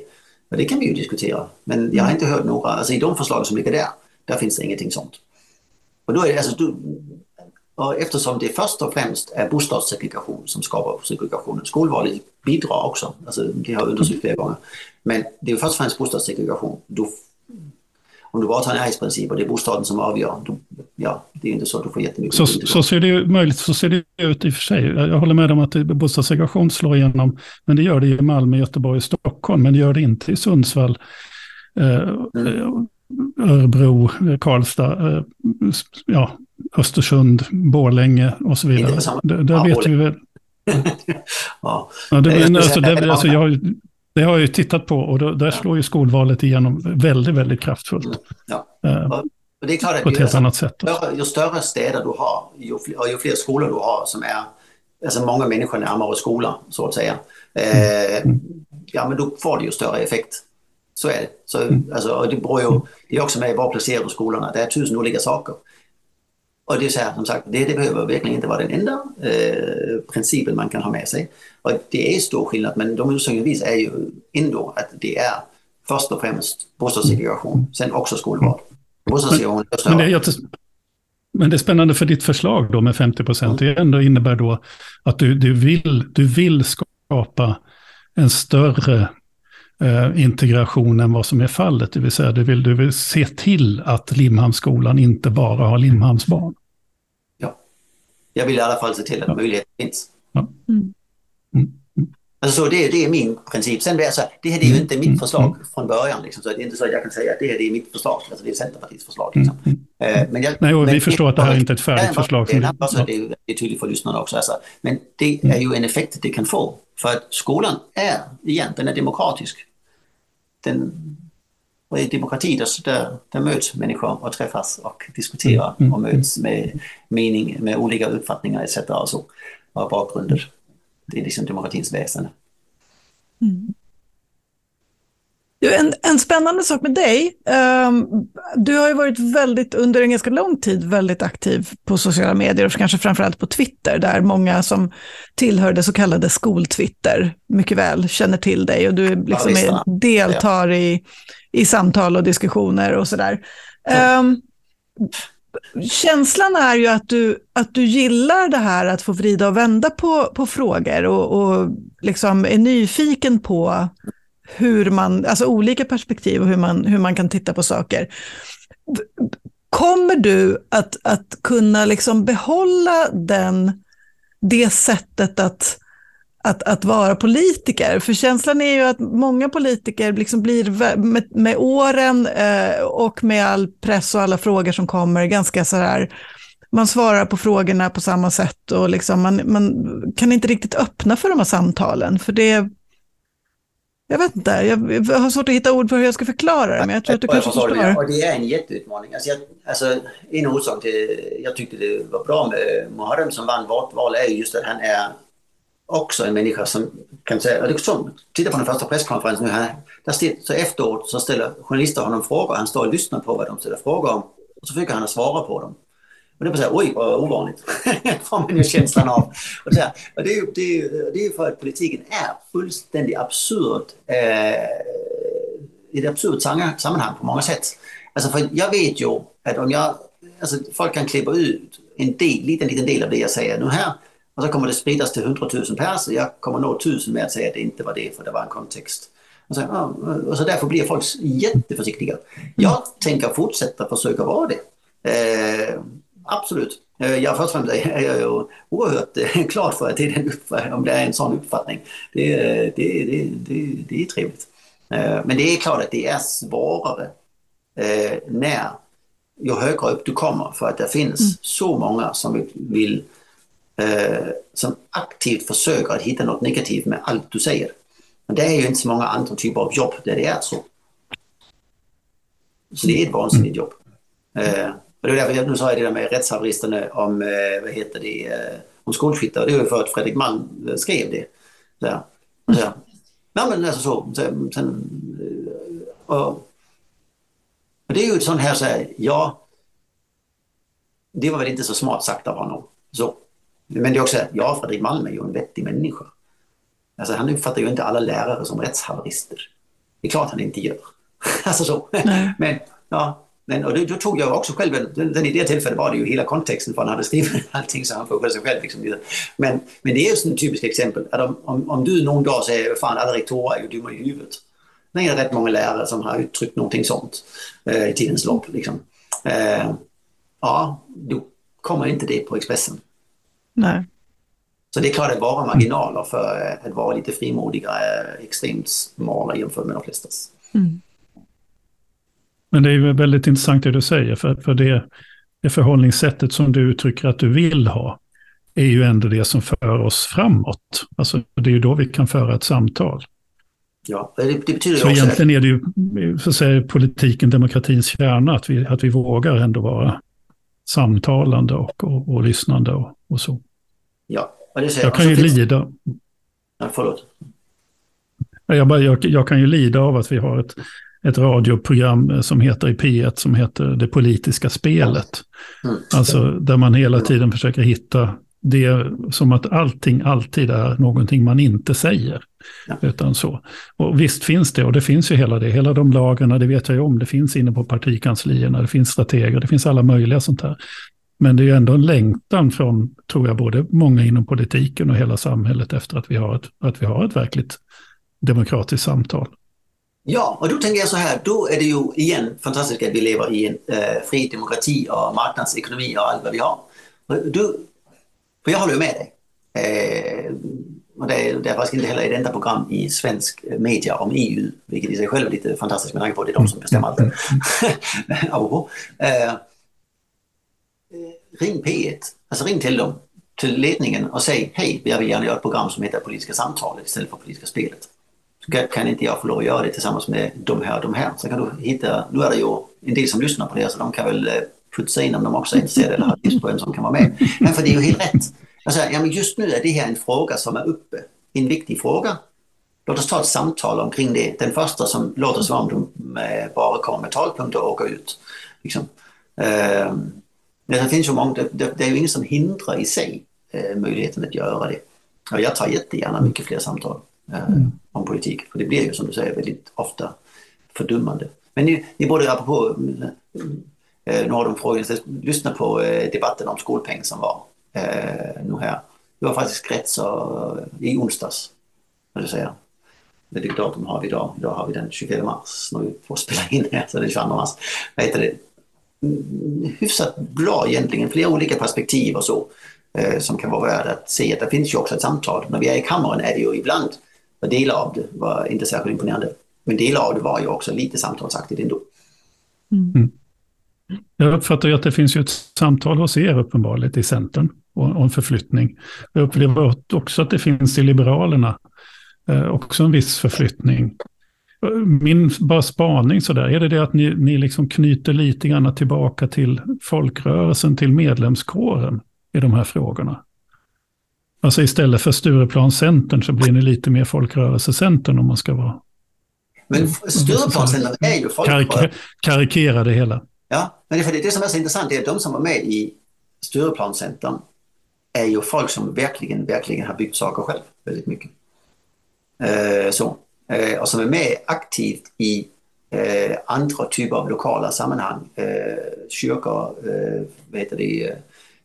Och det kan vi ju diskutera. Men jag har inte hört några, alltså i de förslag som ligger där, där finns det ingenting sånt. Och då är det, alltså, du, eftersom det först och främst är bostadssegregation som skapar segregationen. Skolvalet bidrar också, alltså, det har undersökts flera gånger. Men det är först och främst bostadssegregation. Du, om du bara tar närhetsprincip och det är bostaden som avgör, då, ja, det är inte så att du får jättemycket. Så, så ser det ju möjligt, så ser det ut i och för sig. Jag håller med om att bostadssegregation slår igenom, men det gör det i Malmö, Göteborg och Stockholm, men det gör det inte i Sundsvall. Eh, mm. Örebro, Karlstad, eh, ja, Östersund, Borlänge och så vidare. Där, där ja, vet vi väl. (laughs) ja. ja, det, men, alltså, det, alltså, jag, det har jag ju tittat på och då, där slår ju skolvalet igenom väldigt, väldigt kraftfullt. Mm, ja. Uh, det är klart, på ett helt annat sätt. Ju större städer du har, ju fler, ju fler skolor du har som är, alltså många människor närmare skolan så att säga, eh, mm. ja men då får det ju större effekt. Så är det. Så, mm. alltså, det, beror ju, det är också med var placerar skolorna. Det är tusen olika saker. Och det är så här, som sagt, det, det behöver verkligen inte vara den enda eh, principen man kan ha med sig. Och det är stor skillnad, men de visar är ju ändå att det är först och främst bostadssegregation, sen också skolval. Bostadssegregation är men, det men det är spännande för ditt förslag då med 50 procent. Mm. Det ändå innebär då att du, du, vill, du vill skapa en större eh, integration än vad som är fallet. Det vill säga du vill, du vill se till att Limhamnsskolan inte bara har Limhamnsbarn. Ja, jag vill i alla fall se till att ja. möjligheten finns. Ja. Mm. Mm. Alltså så det, det är min princip. Sen blir jag så här, det här är ju mm. inte mitt förslag mm. från början. Liksom, så det är inte så att jag kan säga att det här är mitt förslag. Alltså det är Centerpartiets förslag. Liksom. Mm. Eh, men jag, Nej, och vi men, förstår att det här är inte ett färdigt förslag. Det, alltså, det, är, det är tydligt för lyssnarna också. Alltså. Men det är ju en effekt det kan få. För att skolan är egentligen är demokratisk den, och i demokrati där, där, möts människor och träffas och diskuterar mm. och möts med mening, med olika uppfattningar etc. och så, och bakgrunder. Det är liksom demokratins väsen. Mm. En, en spännande sak med dig, um, du har ju varit väldigt, under en ganska lång tid väldigt aktiv på sociala medier och kanske framförallt på Twitter där många som tillhör det så kallade skoltwitter mycket väl känner till dig och du liksom ja, är, deltar i, i samtal och diskussioner och sådär. Um, känslan är ju att du, att du gillar det här att få vrida och vända på, på frågor och, och liksom är nyfiken på hur man, alltså olika perspektiv och hur man, hur man kan titta på saker. Kommer du att, att kunna liksom behålla den, det sättet att, att, att vara politiker? För känslan är ju att många politiker liksom blir med, med åren eh, och med all press och alla frågor som kommer ganska så här man svarar på frågorna på samma sätt och liksom man, man kan inte riktigt öppna för de här samtalen. För det, jag vet inte, jag har svårt att hitta ord för hur jag ska förklara det, men jag tror att du kanske förstår. Och det är en jätteutmaning. Alltså, jag, alltså, en orsak till jag tyckte det var bra med Muharrem som vann vårt val är just att han är också en människa som kan säga, liksom, titta på den första presskonferensen nu här, där still, så efteråt så ställer journalister honom frågor, han står och lyssnar på vad de ställer frågor om och så försöker han att svara på dem. Och det är bara så här, oj vad ovanligt, (laughs) får man ju känslan av. Och så här, och det, är ju, det, är ju, det är för att politiken är fullständigt absurd eh, i ett absurt sammanhang på många sätt. Alltså för jag vet ju att om jag, alltså folk kan klippa ut en del, liten, liten del av det jag säger nu här och så kommer det spridas till hundratusen pers och jag kommer nå tusen med att säga att det inte var det för det var en kontext. Och så, och så därför blir folk jätteförsiktiga. Jag tänker fortsätta försöka vara det. Eh, absolut. Eh, jag först och främst är jag oerhört eh, glad för att det är, om det är en sån uppfattning. Det, det, det, det, det är trevligt. Eh, men det är klart att det är svårare när ju högre upp du kommer för att det finns mm. så många som vill Eh, som aktivt försöker att hitta något negativt med allt du säger. Men det är ju inte så många andra typer av jobb där det är så. Så det är ett vansinnigt jobb. Eh, och det är därför jag nu sa jag det där med rättshaveristerna eh, om, eh, vad heter det, eh, om skolskyttar. Det var ju för att Fredrik Malm eh, skrev det. Så, så, ja, men alltså så. Sen, sen, och, och det är ju ett sånt här så här, ja, det var väl inte så smart sagt av honom. Så. Men det är också, ja, Fredrik Malm är ju en vettig människa. Alltså, han uppfattar ju inte alla lärare som rättshaverister. Det är klart han inte gör. (laughs) alltså så. (laughs) Men, ja, men, och då, då, tog jag också själv, den, den, i det tillfället var det ju hela kontexten för han hade skrivit (laughs) allting så han får sig själv. Liksom. Men, men det är just ett typiskt exempel. Att om, om, om du någon dag säger fan alla rektorer är ju dumma i huvudet. Det är rätt många lärare som har uttryckt någonting sånt eh, i tidens lopp. Liksom. Eh, ja, då kommer inte det på Expressen. Nej. Så det är klart att vara marginaler för att vara lite frimodigare är extremt smala jämfört med de flestas. Mm. Men det är väldigt intressant det du säger, för, för det, det förhållningssättet som du uttrycker att du vill ha är ju ändå det som för oss framåt. Alltså det är ju då vi kan föra ett samtal. Ja, det, det betyder så egentligen är det ju så att säga, politiken, demokratins kärna, att vi, att vi vågar ändå vara samtalande och, och, och lyssnande och, och så. Ja, jag kan ju lida. Ja, förlåt. Jag, bara, jag, jag, kan ju lida av att vi har ett, ett radioprogram som heter i P1 som heter Det politiska spelet. Mm. Alltså där man hela tiden försöker hitta det som att allting alltid är någonting man inte säger. Ja. Utan så. Och visst finns det, och det finns ju hela det, hela de lagarna, det vet jag ju om, det finns inne på partikanslierna, det finns strateger, det finns alla möjliga sånt här. Men det är ju ändå en längtan från, tror jag, både många inom politiken och hela samhället efter att vi har ett, att vi har ett verkligt demokratiskt samtal. Ja, och då tänker jag så här, då är det ju igen fantastiskt att vi lever i en eh, fri demokrati och marknadsekonomi och allt vad vi har. Du, för jag håller ju med dig. Eh, och det är, det är faktiskt inte heller ett enda program i svensk media om EU, vilket i sig själv är lite fantastiskt med tanke på att det är de som bestämmer allt. (laughs) eh, ring P1, alltså ring till dem, till ledningen och säg hej, jag vill gärna göra ett program som heter Politiska samtalet istället för Politiska spelet. Så kan inte jag få lov att göra det tillsammans med de här och de här. Så kan du hitta, nu är det ju en del som lyssnar på det så de kan väl eh, putsa in om de också är intresserade eller har tips på en som kan vara med. Men för det är ju helt rätt. Alltså, ja, men just nu är det här en fråga som är uppe, en viktig fråga. Låt oss ta ett samtal omkring det. Den första som låter som om de eh, bara kommer med talpunkter och åker ut. Liksom. Ehm, Uh, det finns ju många, det, det, det, är ju ingen som hindrar i sig eh, möjligheten att göra det. Och jag tar jättegärna mycket fler samtal eh, mm. om politik, för det blir ju som du säger väldigt ofta fördummande. Men ni, ni borde apropå eh, några av de frågorna, lyssna på eh, debatten om skolpeng som var eh, nu här. Det var faktiskt rätt så i onsdags, vill jag säga. Vilket datum har vi idag? Idag har vi den 24 mars när vi får spela in här, så den 22 mars. Vad heter det? Hyfsat bra egentligen, flera olika perspektiv och så eh, som kan vara värda att se. Det finns ju också ett samtal. När vi är i kammaren är det ju ibland, delar av det var inte särskilt imponerande, men delar av det var ju också lite samtalsaktigt ändå. Mm. Jag uppfattar ju att det finns ju ett samtal hos er uppenbarligen i Centern om förflyttning. Jag upplever också att det finns i Liberalerna eh, också en viss förflyttning. Min bara spaning sådär, är det det att ni, ni liksom knyter lite grann tillbaka till folkrörelsen, till medlemskåren i de här frågorna? Alltså istället för Stureplanscentern så blir ni lite mer folkrörelsecentern om man ska vara... Men Stureplanscentern är ju folkrörelse. karikera det hela. Ja, men det, för det, det som är så intressant är att de som var med i Stureplanscentern är ju folk som verkligen, verkligen har byggt saker själv väldigt mycket. Eh, så. Eh, och som är med aktivt i eh, andra typer av lokala sammanhang. Eh, kyrkor, eh, vad heter det, eh,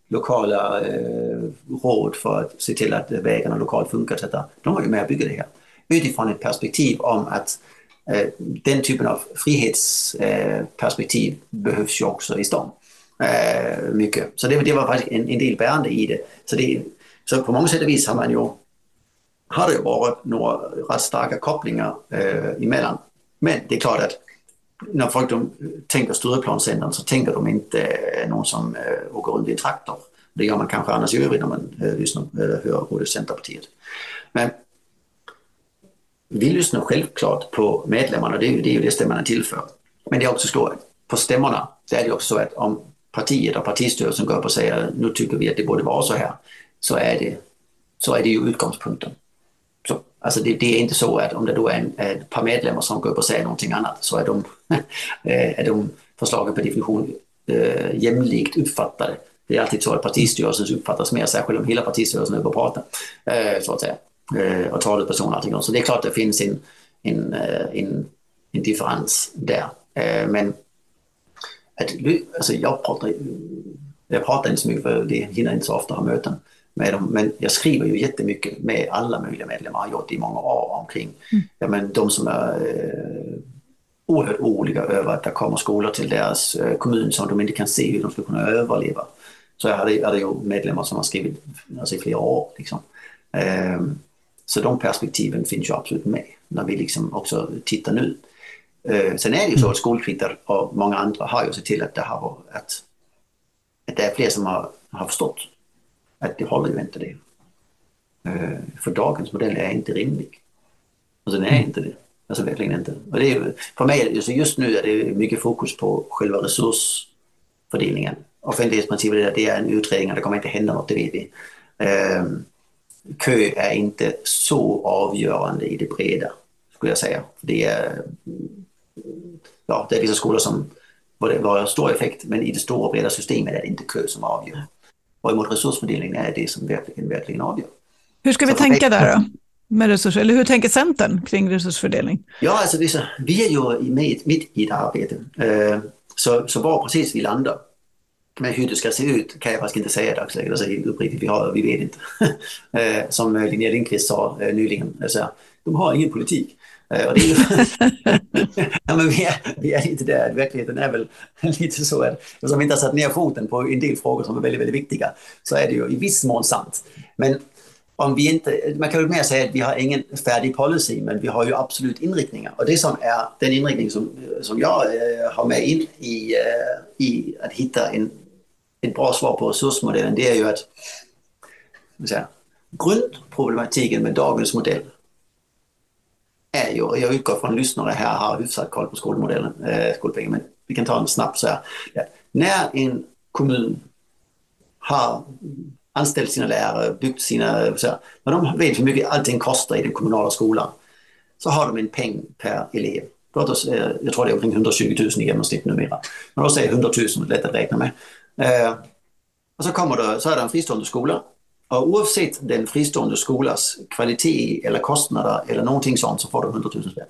lokala eh, råd för att se till att vägarna lokalt funkar. Etc. De var ju med och byggde det här utifrån ett perspektiv om att eh, den typen av frihetsperspektiv eh, behövs ju också i stan. Eh, mycket. Så det, det var faktiskt en, en del bärande i det. Så, det. så på många sätt och vis har man ju har det varit några rätt starka kopplingar eh, emellan. Men det är klart att när folk de tänker Stureplanscentern så tänker de inte eh, någon som eh, åker runt i en traktor. Det gör man kanske annars i övrigt när man eh, lyssnar, eh, hör både Centerpartiet. Men vi lyssnar självklart på medlemmarna, det är ju det, är ju det stämmorna är till för. Men det är också så att på stämmorna det är det också så att om partiet och partistyrelsen går upp och säger nu tycker vi att det borde vara så här, så är det, så är det ju utgångspunkten. Så, alltså det, det är inte så att om det då är en, eh, ett par medlemmar som går upp och säger någonting annat så är de, (laughs) eh, är de förslagen per definition eh, jämlikt uppfattade. Det är alltid så att partistyrelsen uppfattas mer, särskilt om hela partistyrelsen är uppe och pratar. Eh, så att säga. Eh, och talesperson och allting. Så det är klart att det finns en, en, eh, en, en differens där. Eh, men att, alltså jag, pratar, jag pratar inte så mycket för det hinner inte så ofta ha möten med dem. Men jag skriver ju jättemycket med alla möjliga medlemmar, har gjort i många år omkring mm. ja, men de som är eh, oerhört oroliga över att det kommer skolor till deras eh, kommun som de inte kan se hur de ska kunna överleva. Så jag hade, hade ju medlemmar som har skrivit alltså, i flera år. Liksom. Eh, så de perspektiven finns ju absolut med när vi liksom också tittar nu. Eh, sen är det ju så att skolkvitter och många andra har ju sett till att det, har, att, att det är fler som har, har förstått att det håller ju inte det. Eh, för dagens modell är inte rimlig. Alltså den är inte det. Alltså verkligen inte. Och det är, för mig, alltså just nu är det mycket fokus på själva resursfördelningen. Offentlighetsprincipen det är en utredning och det kommer inte hända något, det vet vi. Um, kö är inte så avgörande i det breda, skulle jag säga. Det är, ja, det är vissa skolor som var stor effekt, men i det stora breda systemet är det inte kö som avgör. Varemot resursfördelningen är det som verkligen, verkligen avgör. Hur ska vi så tänka där då? Med resurser, eller hur tänker Centern kring resursfördelning? Ja, alltså vi, vi är ju med, mitt i ett arbete. Eh, så, så var precis vi landar men hur det ska se ut kan jag faktiskt inte säga i dagsläget. Alltså, uppriktigt, vi, har, vi vet inte. (laughs) Eh, som Linnea Lindqvist sa eh, nyligen, alltså, de har ingen politik. Eh, och ju, (laughs) ja, men vi, är, vi är inte där. Verkligheten är väl (laughs) lite så att eftersom vi inte har satt ner foten på en del frågor som är väldigt, väldigt viktiga så är det ju i viss mån sant. Men om vi inte, man kan ju mer säga att vi har ingen färdig policy, men vi har ju absolut inriktningar. Och det som är den inriktning som, som jag eh, har med in i, eh, i att hitta en ett bra svar på resursmodellen det är ju att säga, grundproblematiken med dagens modell Eh, är ju, jag utgår från lyssnare här har hyfsat koll på skolmodellen, eh, skolpengen, men vi kan ta en snabbt så här. Ja, när en kommun har anställt sina lärare, byggt sina, så här, när de vet hur mycket allting kostar i den kommunala skolan, så har de en peng per elev. Låt oss, eh, jag tror det är omkring 120 000 i genomsnitt numera. Men låt säga 100 000, lätt att räkna med. Eh, och så, kommer det, så är det en fristående skola. Och oavsett den fristående skolas kvalitet eller kostnader eller någonting sånt så får du 100 000 spänn.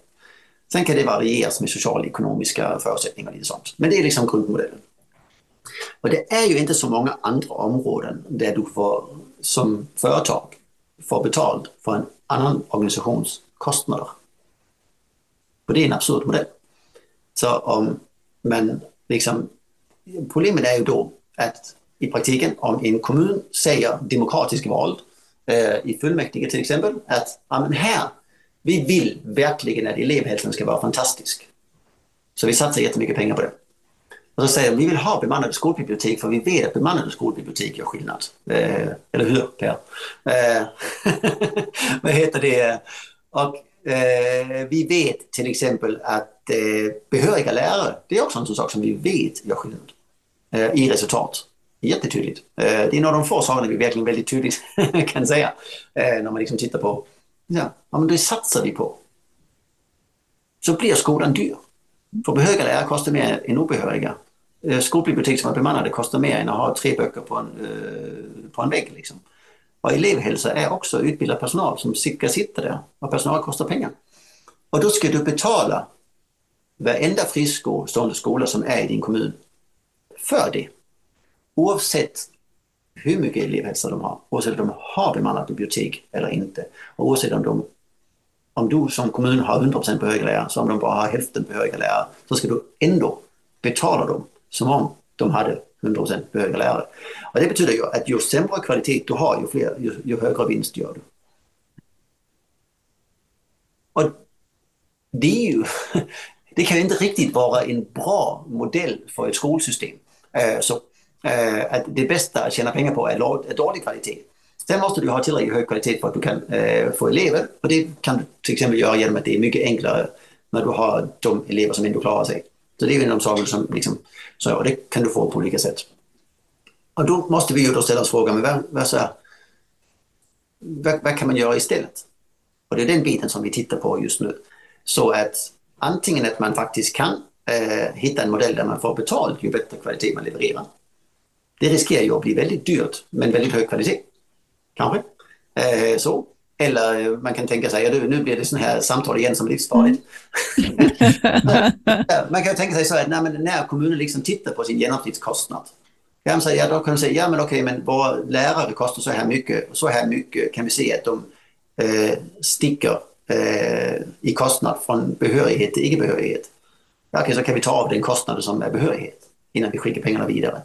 Sen kan det varieras med socialekonomiska förutsättningar och lite sånt. Men det är liksom grundmodellen. Och det är ju inte så många andra områden där du får, som företag får betalt för en annan organisations kostnader. Och det är en absurd modell. Så um, om man liksom Problemet är ju då att i praktiken om en kommun säger demokratiskt vald eh, i fullmäktige till exempel att men här, vi vill verkligen att elevhälsan ska vara fantastisk. Så vi satsar jättemycket pengar på det. Och så säger de, vi vill ha bemannade skolbibliotek för vi vet att bemannade skolbibliotek gör skillnad. Eh, eller hur Per? Eh, (laughs) vad heter det? Och eh, vi vet till exempel att eh, behöriga lärare, det är också en sån sak som vi vet gör skillnad eh, i resultat. Jättetydligt. Eh, det är en av de få sakerna vi verkligen väldigt tydligt (laughs) kan säga. Eh, när man liksom tittar på, ja, men det satsar vi på. Så blir skolan dyr. För behöriga lärare kostar mer än obehöriga. Eh, skolbibliotek som är bemannade kostar mer än att ha tre böcker på en, på en vägg. Liksom. Och elevhälsa är också utbildad personal som ska sitta där och personal kostar pengar. Och då ska du betala varenda fristående skola som är i din kommun för det. Oavsett hur mycket elevhälsa de har, oavsett om de har bemannat bibliotek eller inte. Och oavsett om, de, om du som kommun har 100% behöriga lärare, så om de bara har hälften behöriga lärare, så ska du ändå betala dem som om de hade 100% behöriga lärare. Och det betyder ju att ju sämre kvalitet du har, ju, fler, ju, ju högre vinst gör du. Och det, är ju, (laughs) det kan ju inte riktigt vara en bra modell för ett skolsystem. Eh, så, eh, att det bästa att tjäna pengar på är dålig kvalitet. Sen måste du ha tillräckligt hög kvalitet för att du kan eh, få elever och det kan du till exempel göra genom att det är mycket enklare när du har de elever som ändå klarar sig. Så det är en av de saker som liksom, så och det kan du få på olika sätt. Och då måste vi ju då ställa oss frågan, men vad, vad, så här, vad, vad, kan man göra istället? Och det är den biten som vi tittar på just nu. Så att antingen att man faktiskt kan eh, hitta en modell där man får betalt ju bättre kvalitet man levererar. Det riskerar ju att bli väldigt dyrt men väldigt hög kvalitet. Kanske. Eh, så. Eller man kan tänka sig, ja, nu blir det sån här samtal igen som är livsfarligt. (laughs) man kan tänka sig så att när, när kommunen liksom tittar på sin genomsnittskostnad. Kan säga, då kan man säga, ja men okej, men våra lärare kostar så här mycket, så här mycket kan vi se att de eh, sticker eh, i kostnad från behörighet till icke-behörighet. Ja, okej, så kan vi ta av den kostnaden som är behörighet innan vi skickar pengarna vidare.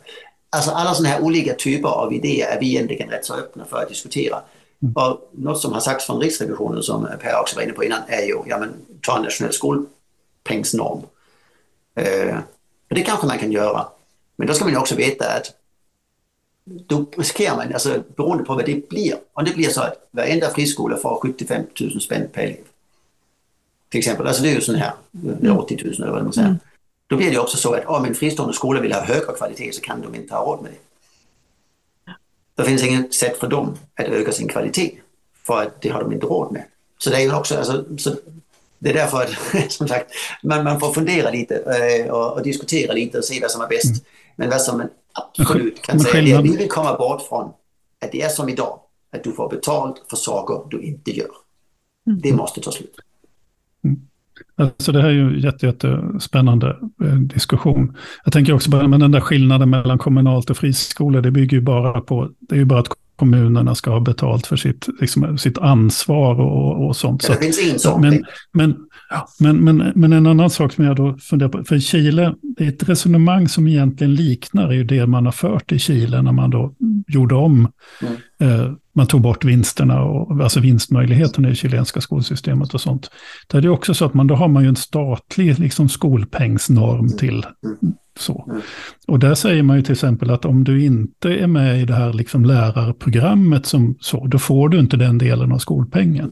Alltså alla sådana här olika typer av idéer är vi egentligen rätt så öppna för att diskutera. Mm. Och något som har sagts från Riksrevisionen som Per också var inne på innan är ju, ja men ta en nationell skolpengsnorm. Eh, det kanske man kan göra. Men då ska man ju också veta att då riskerar man, alltså beroende på vad det blir, om det blir så att varenda friskola får 75 000 spänn per elev. Till exempel, alltså det är ju sån här, 80 000 eller vad man säger. Mm. Då blir det också så att om en fristående skola vill ha högre kvalitet så kan de inte ha råd med det. Det finns inget sätt för dem att öka sin kvalitet för att det har de inte råd med. Så det är ju också, alltså, så det är därför att (laughs) som sagt, man, man får fundera lite eh, och, och, diskutera lite och se vad som är bäst. Mm. Men vad som man absolut kan säga är att vi vill komma bort från att det är som idag, att du får betalt för saker du inte gör. Mm. Det måste ta slut. Alltså det här är ju jätte, jättespännande eh, diskussion. Jag tänker också på men den där skillnaden mellan kommunalt och friskolor, det bygger ju bara på, det är ju bara att kommunerna ska ha betalt för sitt, liksom, sitt ansvar och, och sånt. Så, det finns en sån men, men, men, men, men en annan sak som jag då funderar på, för Chile, det är ett resonemang som egentligen liknar ju det man har fört i Chile när man då gjorde om mm. eh, man tog bort vinsterna, och, alltså vinstmöjligheterna i det chilenska skolsystemet och sånt. Där är det också så att man, då har man ju en statlig liksom, skolpengsnorm till så. Och där säger man ju till exempel att om du inte är med i det här liksom lärarprogrammet som så, då får du inte den delen av skolpengen.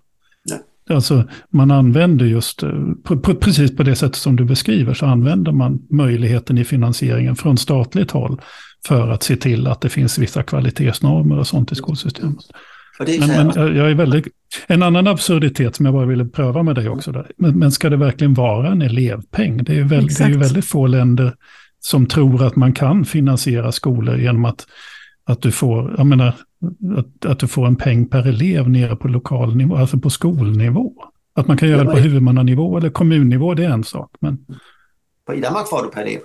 Alltså man använder just, eh, på, på, precis på det sättet som du beskriver, så använder man möjligheten i finansieringen från statligt håll för att se till att det finns vissa kvalitetsnormer och sånt i skolsystemet. Men, men, jag är väldigt, en annan absurditet som jag bara ville pröva med dig också, där. Men, men ska det verkligen vara en elevpeng? Det är, väldigt, det är ju väldigt få länder som tror att man kan finansiera skolor genom att, att, du, får, jag menar, att, att du får en peng per elev nere på lokal nivå, alltså på skolnivå. Att man kan göra det på huvudmannanivå eller kommunnivå, det är en sak. Men... I Danmark får du per elev.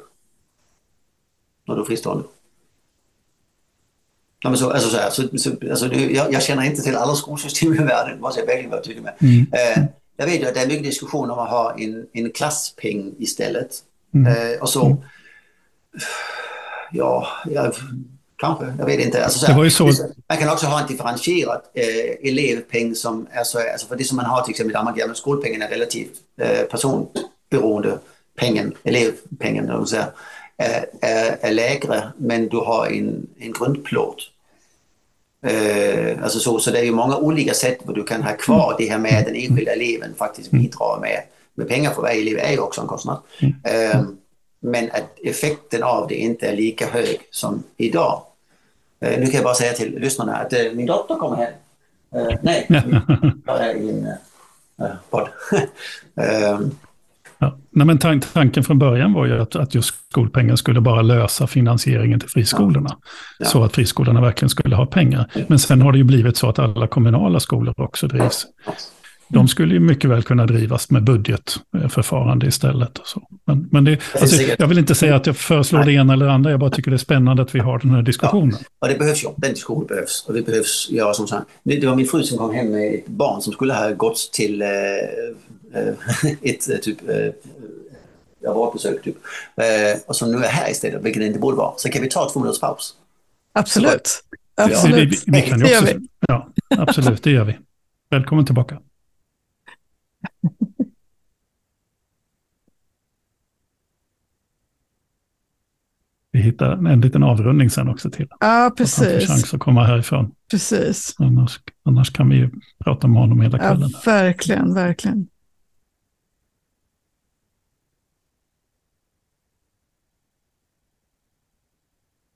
När du är fristående. Ja, men så, alltså, så här, så, så, alltså, jag, jag, känner inte till alla skolsystem i världen, måste jag verkligen vara tydlig med. Mm. Eh, jag vet ju att det är mycket diskussion om att ha en, en klasspeng istället. Mm. Eh, och så, mm. ja, jag, kanske, jag vet inte. Alltså, så här, så... Man kan också ha en differentierad eh, elevpeng som är så, alltså för det som man har till exempel i Danmark, ja, skolpengen är relativt eh, personberoende, pengen, elevpengen, så här, är, är, är lägre men du har en, en grundplåt. Eh, alltså så, så det är ju många olika sätt hur du kan ha kvar det här med att den enskilda eleven faktiskt bidrar med, med pengar för varje elev är ju också en kostnad. Eh, men att effekten av det inte är lika hög som idag. Eh, nu kan jag bara säga till lyssnarna att eh, min dotter kommer hem. Eh, nej, (laughs) jag är i en eh, podd. (laughs) Ehm, Ja. Nej, men tank, tanken från början var ju att, att just skolpengen skulle bara lösa finansieringen till friskolorna. Ja. Så att friskolorna verkligen skulle ha pengar. Men sen har det ju blivit så att alla kommunala skolor också drivs. De skulle ju mycket väl kunna drivas med budgetförfarande istället. Och så. Men, men det, alltså, jag vill inte säga att jag föreslår det ena eller det andra, jag bara tycker det är spännande att vi har den här diskussionen. Och det behövs ju, den diskussionen behövs. Och det behövs göra som sagt. Det det var min fru som kom hem med ett barn som skulle ha gått till eh, eh, (laughs) ett eh, typ eh, vårdbesök typ. Eh, och som nu är här istället, vilket det inte borde vara. Så kan vi ta två minuters paus. Absolut. Ja, vi, Absolut. vi, vi kan ju Det gör också, vi. ja, absolut, det gör vi. Välkommen tillbaka. Vi hittar en liten avrundning sen också till. Ja, Att han får precis. chans att komma härifrån. precis. Annars, annars kan vi ju prata med honom hela Ja, kvällen. verkligen, verkligen.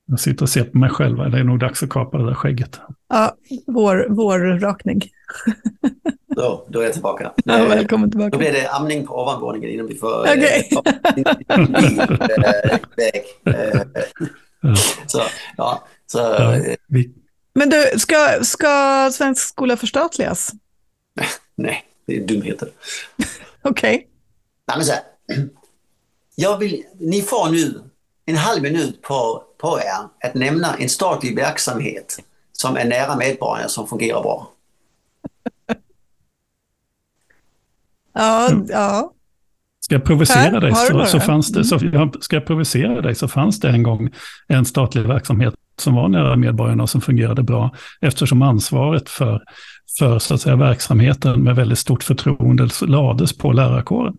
Jag sitter och ser på mig själv. Det är nog dags att kapa det där skägget. Ja, vår, vår rakning. (laughs) Då, då är jag tillbaka. Ja, välkommen Då tillbaka. blir det amning på ovanvåningen innan vi får... Okej. eh. (laughs) Så, ja, så, Ja, eh, vi, Men du, ska, ska svensk skola förstatligas? (laughs) nej, det är dumheter. (laughs) Okej. Nej, men så här. Jag vill, ni får nu en halv minut på, på er att nämna en statlig verksamhet som är nära medborgarna som fungerar bra. Ja, Mm. ja. Ska jag provocera dig så, så fanns det, så, ja, ska jag provocera dig så fanns det en gång en statlig verksamhet som var nära medborgarna och som fungerade bra eftersom ansvaret för, för så att säga, verksamheten med väldigt stort förtroende lades på lärarkåren.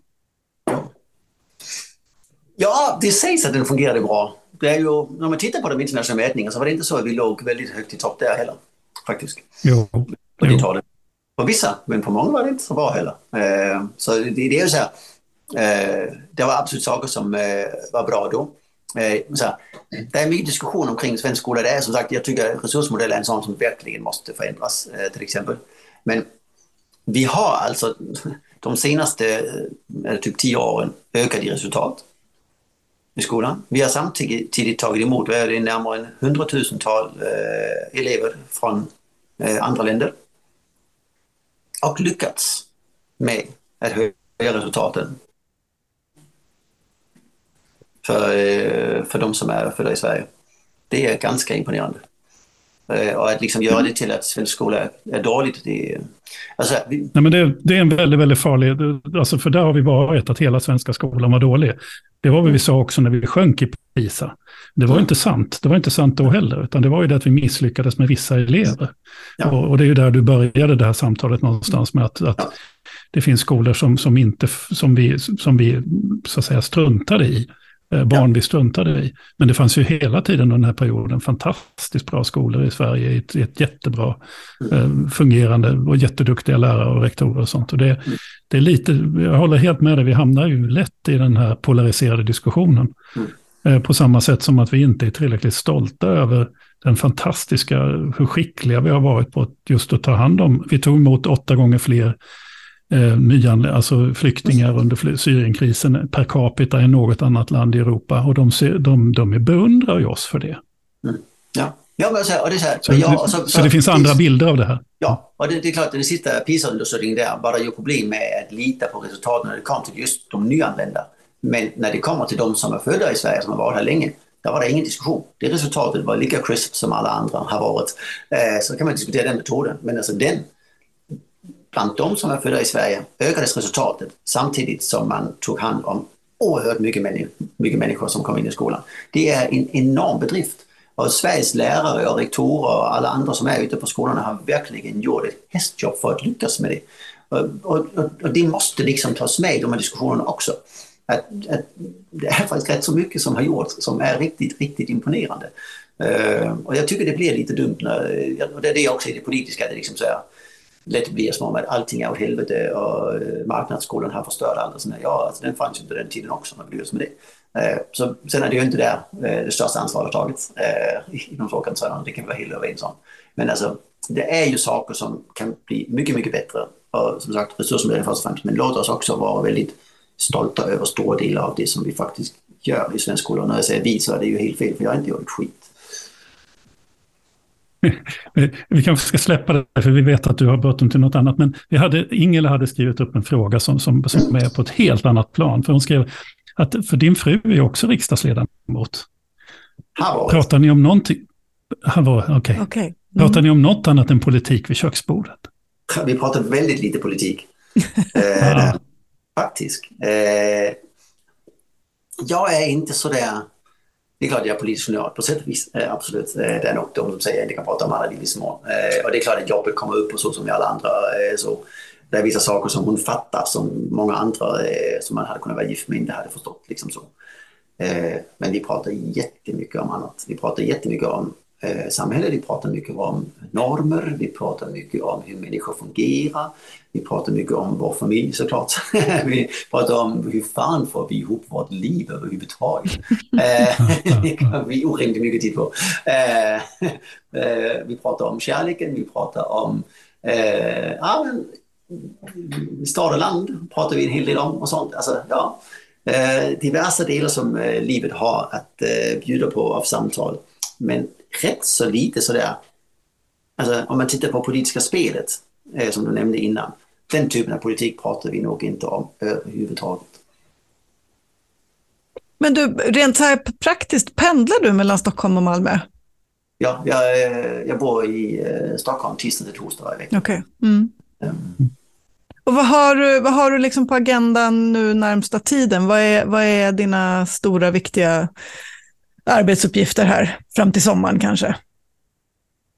Ja, det sägs att den fungerade bra. Det är ju, när man tittar på de internationella mätningarna så var det inte så att vi låg väldigt högt i topp där heller. Faktiskt. Jo, På det jo talet. På vissa, men på många var det inte så bra heller. Eh, så det, det är ju så här. Eh, det var absolut saker som eh, var bra då. Eh, så här, det är mycket diskussion omkring svensk skola. Det är som sagt, jag tycker resursmodellen är en sån som verkligen måste förändras eh, till exempel. Men vi har alltså (laughs) de senaste eh, typ tio åren ökat i resultat i skolan. Vi har samtidigt tagit emot det, närmare en hundratusental eh, elever från eh, andra länder och lyckats med att höja resultaten för, eh, för de som är födda i Sverige. Det är ganska imponerande. Eh, och att liksom göra det till att svensk skola är dåligt, det är... Alltså, vi, Nej, men det, det är en väldigt, väldigt farlig, alltså för där har vi varit att hela svenska skolan var dålig. Det var vad vi sa också när vi sjönk i PISA. Det var Mm. inte sant, det var inte sant då heller, utan det var ju det att vi misslyckades med vissa elever. Ja. Och, och det är ju där du började det här samtalet någonstans med att, att Ja. det finns skolor som, som, inte, som, vi, som vi så att säga struntade i. Eh, Barn vi struntade i. Men det fanns ju hela tiden under den här perioden fantastiskt bra skolor i Sverige, i ett, i ett jättebra eh, fungerande och jätteduktiga lärare och rektorer och sånt. Och det, det är lite, jag håller helt med dig, vi hamnar ju lätt i den här polariserade diskussionen. Mm. Eh, På samma sätt som att vi inte är tillräckligt stolta över den fantastiska, hur skickliga vi har varit på att just att ta hand om. Vi tog emot åtta gånger fler eh, nyanlä- alltså flyktingar under Syrienkrisen per capita än något annat land i Europa. Och de, ser, de, de beundrar ju oss för det. ja. Ja, men så här, och det är så här. Så, jag- det, alltså, så det finns andra bilder av det här. Ja, och det, det är klart att den sista PISA-undersökningen där bara gör problem med att lita på resultaten när det kommer till just de nyanlända. Men när det kommer till de som är födda i Sverige, som har varit här länge, där var det ingen diskussion. Det resultatet var lika crisp som alla andra har varit. Eh, så kan man diskutera den metoden. Men alltså den, bland de som är födda i Sverige ökades resultatet samtidigt som man tog hand om oerhört mycket, människor, mycket människor som kom in i skolan. Det är en enorm bedrift. Och Sveriges lärare och rektorer och alla andra som är ute på skolorna har verkligen gjort ett hästjobb för att lyckas med det. Och, och, och det måste liksom tas med i de här diskussionerna också att, att det är faktiskt rätt så mycket som har gjorts som är riktigt, riktigt imponerande. Uh, och jag tycker det blir lite dumt när, och det är det också i det politiska, det liksom så här, lätt blir som om att allting är åt helvete och eh, marknadsskolan har förstört allt. Och sådär. Ja, alltså, den fanns ju på den tiden också, man bryr med det. Uh, så, sen är det ju inte där uh, det största ansvaret har tagits inom folkhälsan, det kan vi vara helt överens om. Men alltså, det är ju saker som kan bli mycket, mycket bättre. Och som sagt, resursmedel först och främst, men låt oss också vara väldigt stolta över stora delar av det som vi faktiskt gör i svensk skola. Och när jag säger vi så är det ju helt fel, för jag har inte gjort skit. (laughs) Vi kanske ska släppa det, för vi vet att du har bråttom till något annat. Men vi hade, Ingela hade skrivit upp en fråga som, som, som är på ett helt annat plan. För hon skrev att för din fru är också riksdagsledamot. Pratar ni om någonting? Okej. Okay. okay. Mm. Pratar ni om något annat än politik vid köksbordet? Vi pratar väldigt lite politik. (laughs) eh, faktiskt. Eh, jag är inte så där... Det är klart jag är politisk junior på sätt och vis, eh, absolut. Eh, det är nog de som säger att jag inte kan prata om alla liv i små. Eh, och det är klart att jobbet kommer upp och så som i alla andra. Eh, så det är vissa saker som hon fattar som många andra eh, som man hade kunnat vara gift med inte hade förstått. Liksom så. Eh, men vi pratar jättemycket om annat. Vi pratar jättemycket om eh, samhället, vi pratar mycket om normer, vi pratar mycket om hur människor fungerar, vi pratar mycket om vår familj såklart. (laughs) vi pratar om hur fan får vi ihop vårt liv överhuvudtaget. (laughs) eh, (laughs) det kan vi orimligt mycket tid på. Eh, vi pratar om kärleken, vi pratar om ja, men, stad och land pratar vi en hel del om och sånt. Alltså, ja, diverse delar som livet har att bjuda på av samtal. Men rätt så lite sådär, alltså om man tittar på politiska spelet eh, som du nämnde innan, den typen av politik pratar vi nog inte om överhuvudtaget. Men du, rent här praktiskt, pendlar du mellan Stockholm och Malmö? Ja, jag, jag bor i eh, Stockholm tisdag till torsdag varje vecka. Okay. Mm. Um. Och vad har du, vad har du liksom på agendan nu närmsta tiden? Vad är, vad är dina stora viktiga arbetsuppgifter här fram till sommaren kanske?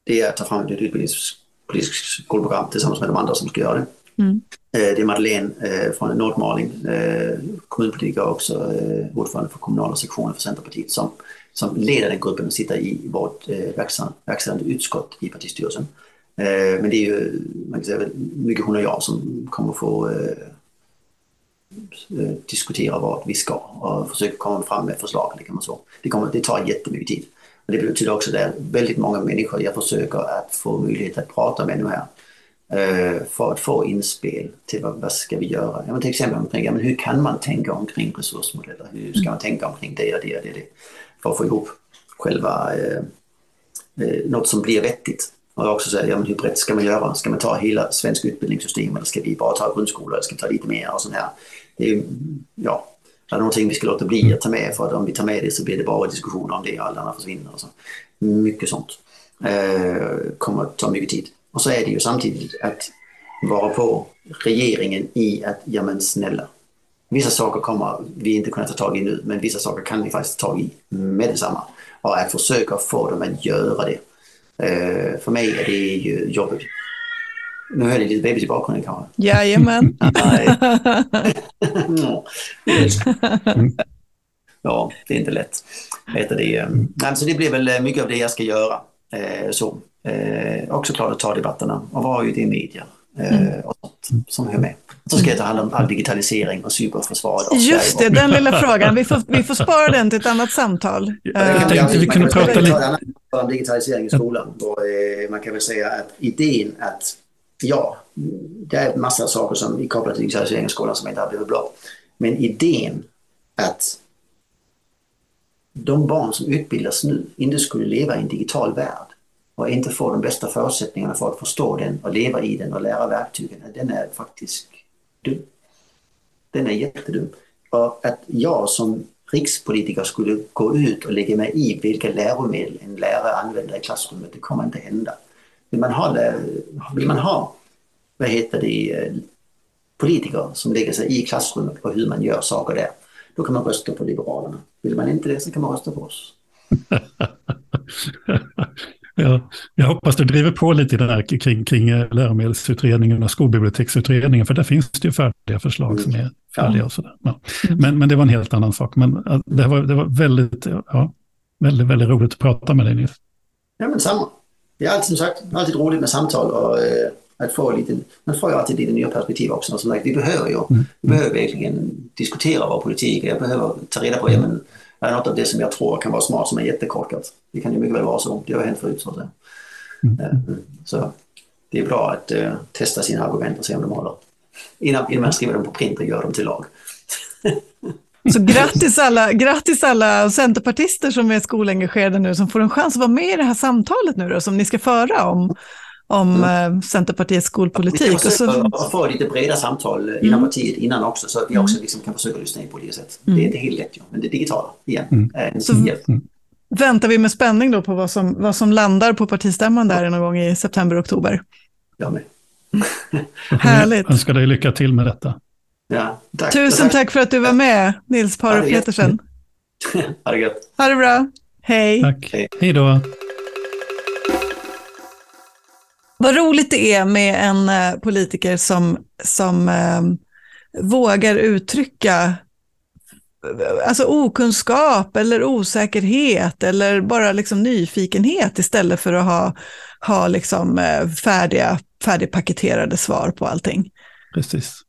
Det är att ta fram ett utbildningspolitiskt skolprogram tillsammans med de andra som ska göra det. Mm. Eh, det är Madeleine eh, från Nordmaling, eh, kommunpolitiker och också ordförande för kommunala sektionen för Centerpartiet som, som leder den gruppen och sitter i vårt verkställande utskott i partistyrelsen. Men det är ju man kan säga, mycket hon och jag som kommer få Eh, diskutera vart vi ska och försöka komma fram med förslag. Det, så. Det, kommer, det tar jättemycket tid. Men det betyder också att det är väldigt många människor jag försöker att få möjlighet att prata med nu här eh, för att få inspel till vad, vad ska vi göra. Ja, men till exempel omkring, ja, men hur kan man tänka omkring resursmodeller? Hur ska man tänka omkring det och det och det, det för att få ihop själva eh, eh något som blir vettigt. Och också säger, ja, men hur brett ska man göra? Ska man ta hela svenska utbildningssystem eller ska vi bara ta grundskola eller ska vi ta lite mer och sånt här? Det är, ja, det är någonting vi ska låta bli att ta med för att om vi tar med det så blir det bara diskussioner om det och alla andra försvinner. Och så. Mycket sånt eh, kommer att ta mycket tid. Och så är det ju samtidigt att vara på regeringen i att, ja men snälla, vissa saker kommer vi inte kunna ta tag i nu, men vissa saker kan vi faktiskt ta tag i med detsamma. Och att försöka få dem att göra det. Uh, för mig är det ju jobbigt. Nu hör ni lite bebis i bakgrunden kanske? Jajamän. (laughs) (laughs) ja, det är inte lätt. Heter det. Så det blir väl mycket av det jag ska göra. Uh, så eh, också klart att ta debatterna och vara ute i media eh, mm. och sånt som hör med. Så ska jag ta hand om all digitalisering och cyberförsvaret. Just det, den lilla frågan. Vi får, vi får spara den till ett annat samtal. Jag tänkte vi kunde prata lite om digitalisering i skolan. Och, eh, man kan väl säga att idén att ja, det är en massa saker som är kopplade till digitalisering i skolan som inte har blivit bra. Men idén att de barn som utbildas nu inte skulle leva i en digital värld och inte får de bästa förutsättningarna för att förstå den och leva i den och lära verktygen, den är faktiskt dum. Den är jättedum. Och att jag som rikspolitiker skulle gå ut och lägga mig i vilka läromedel en lärare använder i klassrummet, det kommer inte hända. Vill man ha, vill man ha vad heter det, politiker som lägger sig i klassrummet på hur man gör saker där, då kan man rösta på Liberalerna. Vill man inte det så kan man rösta på oss. (laughs) Jag, jag hoppas du driver på lite där kring, kring läromedelsutredningen och skolbiblioteksutredningen, för där finns det ju färdiga förslag som är färdiga och sådär. Ja. Men, men det var en helt annan sak. Men det var, det var väldigt, ja, väldigt, väldigt roligt att prata med dig Nils. Ja, men samma. Det är alltid, som sagt, alltid roligt med samtal och eh, att få lite, man får ju alltid lite nya perspektiv också. Som sagt, vi behöver ju, mm. vi behöver verkligen diskutera vår politik. Jag behöver ta reda på, ja, men, är något av det som jag tror kan vara smart som är jättekorkat. Det kan ju mycket väl vara så, det har hänt förut så att säga. Mm. Eh, så det är bra att uh, testa sina argument och se om de håller. Innan, innan man skriver dem på print och gör dem till lag. (laughs) Så grattis alla, grattis alla centerpartister som är skolengagerade nu som får en chans att vara med i det här samtalet nu då, som ni ska föra om, om mm. Eh, Centerpartiets skolpolitik. Vi ska försöka så... få lite breda samtal inom mm. partiet innan också så att vi också mm. liksom kan försöka lyssna in på det sättet. Mm. Det är inte helt lätt, ja, men det digitala igen. Mm. Så väntar vi med spänning då på vad som, vad som landar på partistämman där någon gång i september-oktober. Jag med. (laughs) Härligt. Jag önskar dig lycka till med detta. Ja, tack. Tusen tack. tack för att du var med, Nils Paro Petersen. (laughs) ha det gött. Ha det bra. Hej. Tack. Hej då. Vad roligt det är med en uh, politiker som, som uh, vågar uttrycka alltså okunskap eller osäkerhet eller bara liksom nyfikenhet istället för att ha, ha liksom uh, färdiga, färdigpaketerade svar på allting. Precis.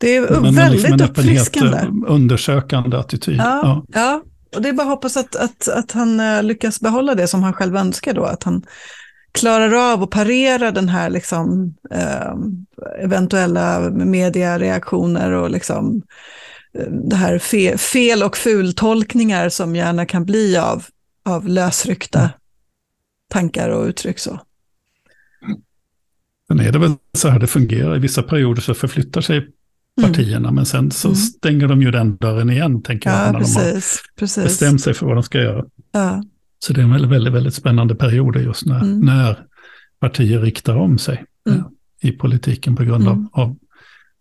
Det är Men väldigt liksom uppfriskande. undersökande attityd. Ja, ja. ja, och det är bara att hoppas att, att, att han lyckas behålla det som han själv önskar då, att han klarar av att parera den här liksom, eh, eventuella mediareaktioner och liksom, eh, det här fe, fel och fultolkningar som gärna kan bli av, av lösryckta mm. tankar och uttryck. Så. Sen är det väl så här det fungerar. I vissa perioder så förflyttar sig mm. partierna, mm. men sen så mm. stänger de ju den dörren igen, tänker ja, jag, när precis, de har precis. bestämt sig för vad de ska göra. Ja. Så det är en väldigt, väldigt, väldigt spännande period just när, mm. när partier riktar om sig mm. I politiken på grund av, mm. av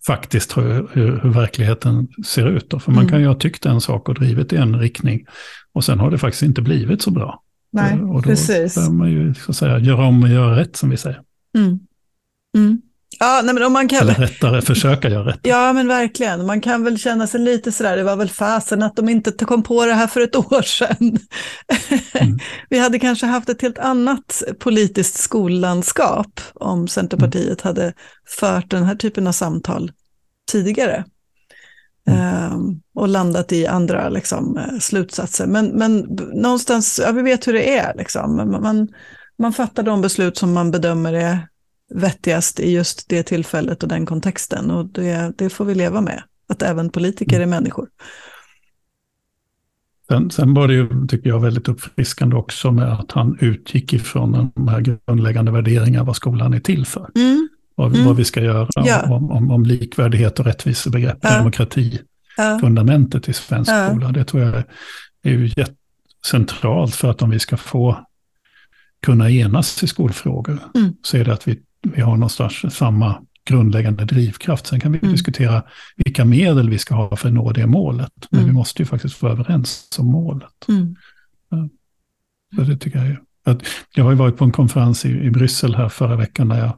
faktiskt hur, hur, hur, verkligheten ser ut. Då. För man mm. kan ju ha tyckt en sak och drivit i en riktning och sen har det faktiskt inte blivit så bra. Nej, och då precis. behöver man ju så att säga, göra om och göra rätt som vi säger. Mm. Ja, nej, men om man kan... Eller rättare, försöka göra rätt. Ja, men verkligen. Man kan väl känna sig lite sådär, det var väl fasen att de inte kom på det här för ett (laughs) år sedan. Mm. Vi hade kanske haft ett helt annat politiskt skollandskap om Centerpartiet mm. hade fört den här typen av samtal tidigare. Mm. Um, och landat i andra liksom, eh, slutsatser. Men, men någonstans, ja, vi vet hur det är. Liksom. Man, man fattar de beslut som man bedömer är vettigast i just det tillfället och den kontexten. Och det, det får vi leva med, att även politiker är människor. Sen, sen var det ju, tycker jag, väldigt uppfriskande också med att han utgick ifrån de här grundläggande värderingarna, vad skolan är till för. Mm. Vad, mm. vad vi ska göra ja. om, om, om, likvärdighet och rättvisebegrepp, ja. demokrati, ja. fundamentet i svensk ja. skola. Det tror jag är, är ju centralt för att om vi ska få kunna enas i skolfrågor, mm. så är det att vi vi har någonstans samma grundläggande drivkraft. Sen kan vi mm. diskutera vilka medel vi ska ha för att nå det målet. Men mm. vi måste ju faktiskt vara överens om målet. Mm. Så det tycker jag är. Jag har ju varit på en konferens i, i Bryssel här förra veckan där jag,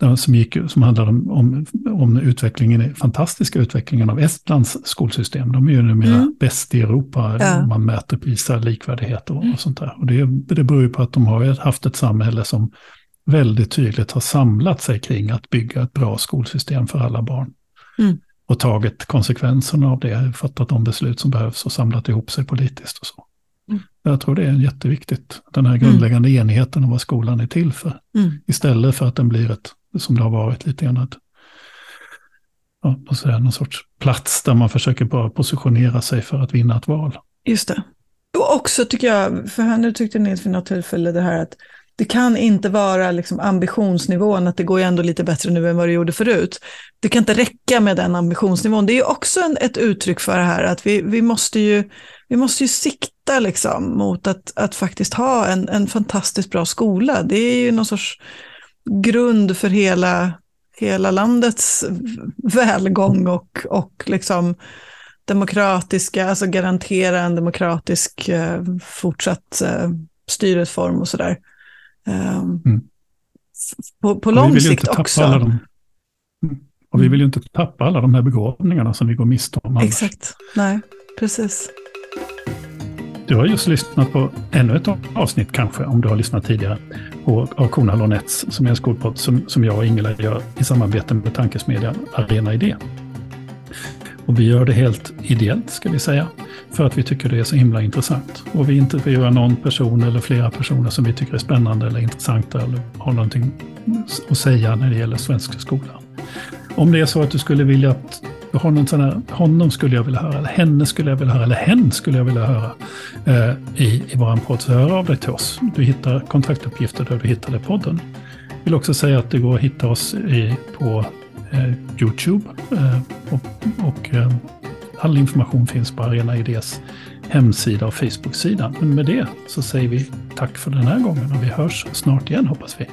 där som, gick, som handlade om, om, om utvecklingen, fantastiska utvecklingen av Estlands skolsystem. De är ju numera mm. bäst i Europa. Ja. Man mäter PISA, likvärdighet och, och sånt där. Och det, det beror ju på att de har haft ett samhälle som väldigt tydligt har samlat sig kring att bygga ett bra skolsystem för alla barn. Mm. Och tagit konsekvenserna av det, fattat de beslut som behövs och samlat ihop sig politiskt och så. Mm. Jag tror det är jätteviktigt, den här grundläggande mm. enigheten om vad skolan är till för. Mm. Istället för att den blir ett, som det har varit lite grann, ett, ja, säga, någon sorts plats där man försöker bara positionera sig för att vinna ett val. Just det. Och också tycker jag, för nu tyckte Nils vid något tillfälle det här att det kan inte vara liksom ambitionsnivån, att det går ju ändå lite bättre nu än vad det gjorde förut. Det kan inte räcka med den ambitionsnivån. Det är ju också en, ett uttryck för det här att vi, vi, måste, ju, vi måste ju sikta liksom mot att, att faktiskt ha en, en fantastiskt bra skola. Det är ju någon sorts grund för hela, hela landets välgång och, och liksom demokratiska, alltså garantera en demokratisk eh, fortsatt eh, styrelseform och sådär. Um, mm. På, på lång sikt också. Mm. Och vi vill ju inte tappa alla de här begåvningarna som vi går miste om annars. Exakt, nej, precis. Du har just lyssnat på ännu ett avsnitt kanske, om du har lyssnat tidigare, på, av Kona Lonets, som är en skolpodd som, som jag och Ingela gör i samarbete med tankesmedjan Arena Idé. Och vi gör det helt ideellt, ska vi säga, för att vi tycker det är så himla intressant. Och vi intervjuar någon person eller flera personer som vi tycker är spännande eller intressanta eller har någonting att säga när det gäller svensk skola. Om det är så att du skulle vilja att du har någon sån här, honom skulle jag vilja höra, eller henne skulle jag vilja höra, eller hen skulle jag vilja höra eh, i, i vår podd, så hör av dig till oss. Du hittar kontaktuppgifter där du hittade podden. Jag vill också säga att det går att hitta oss i, på Eh, Youtube eh, och, och eh, all information finns på Arena Idés hemsida och Facebook-sida. Men med det så säger vi tack för den här gången och vi hörs snart igen hoppas vi.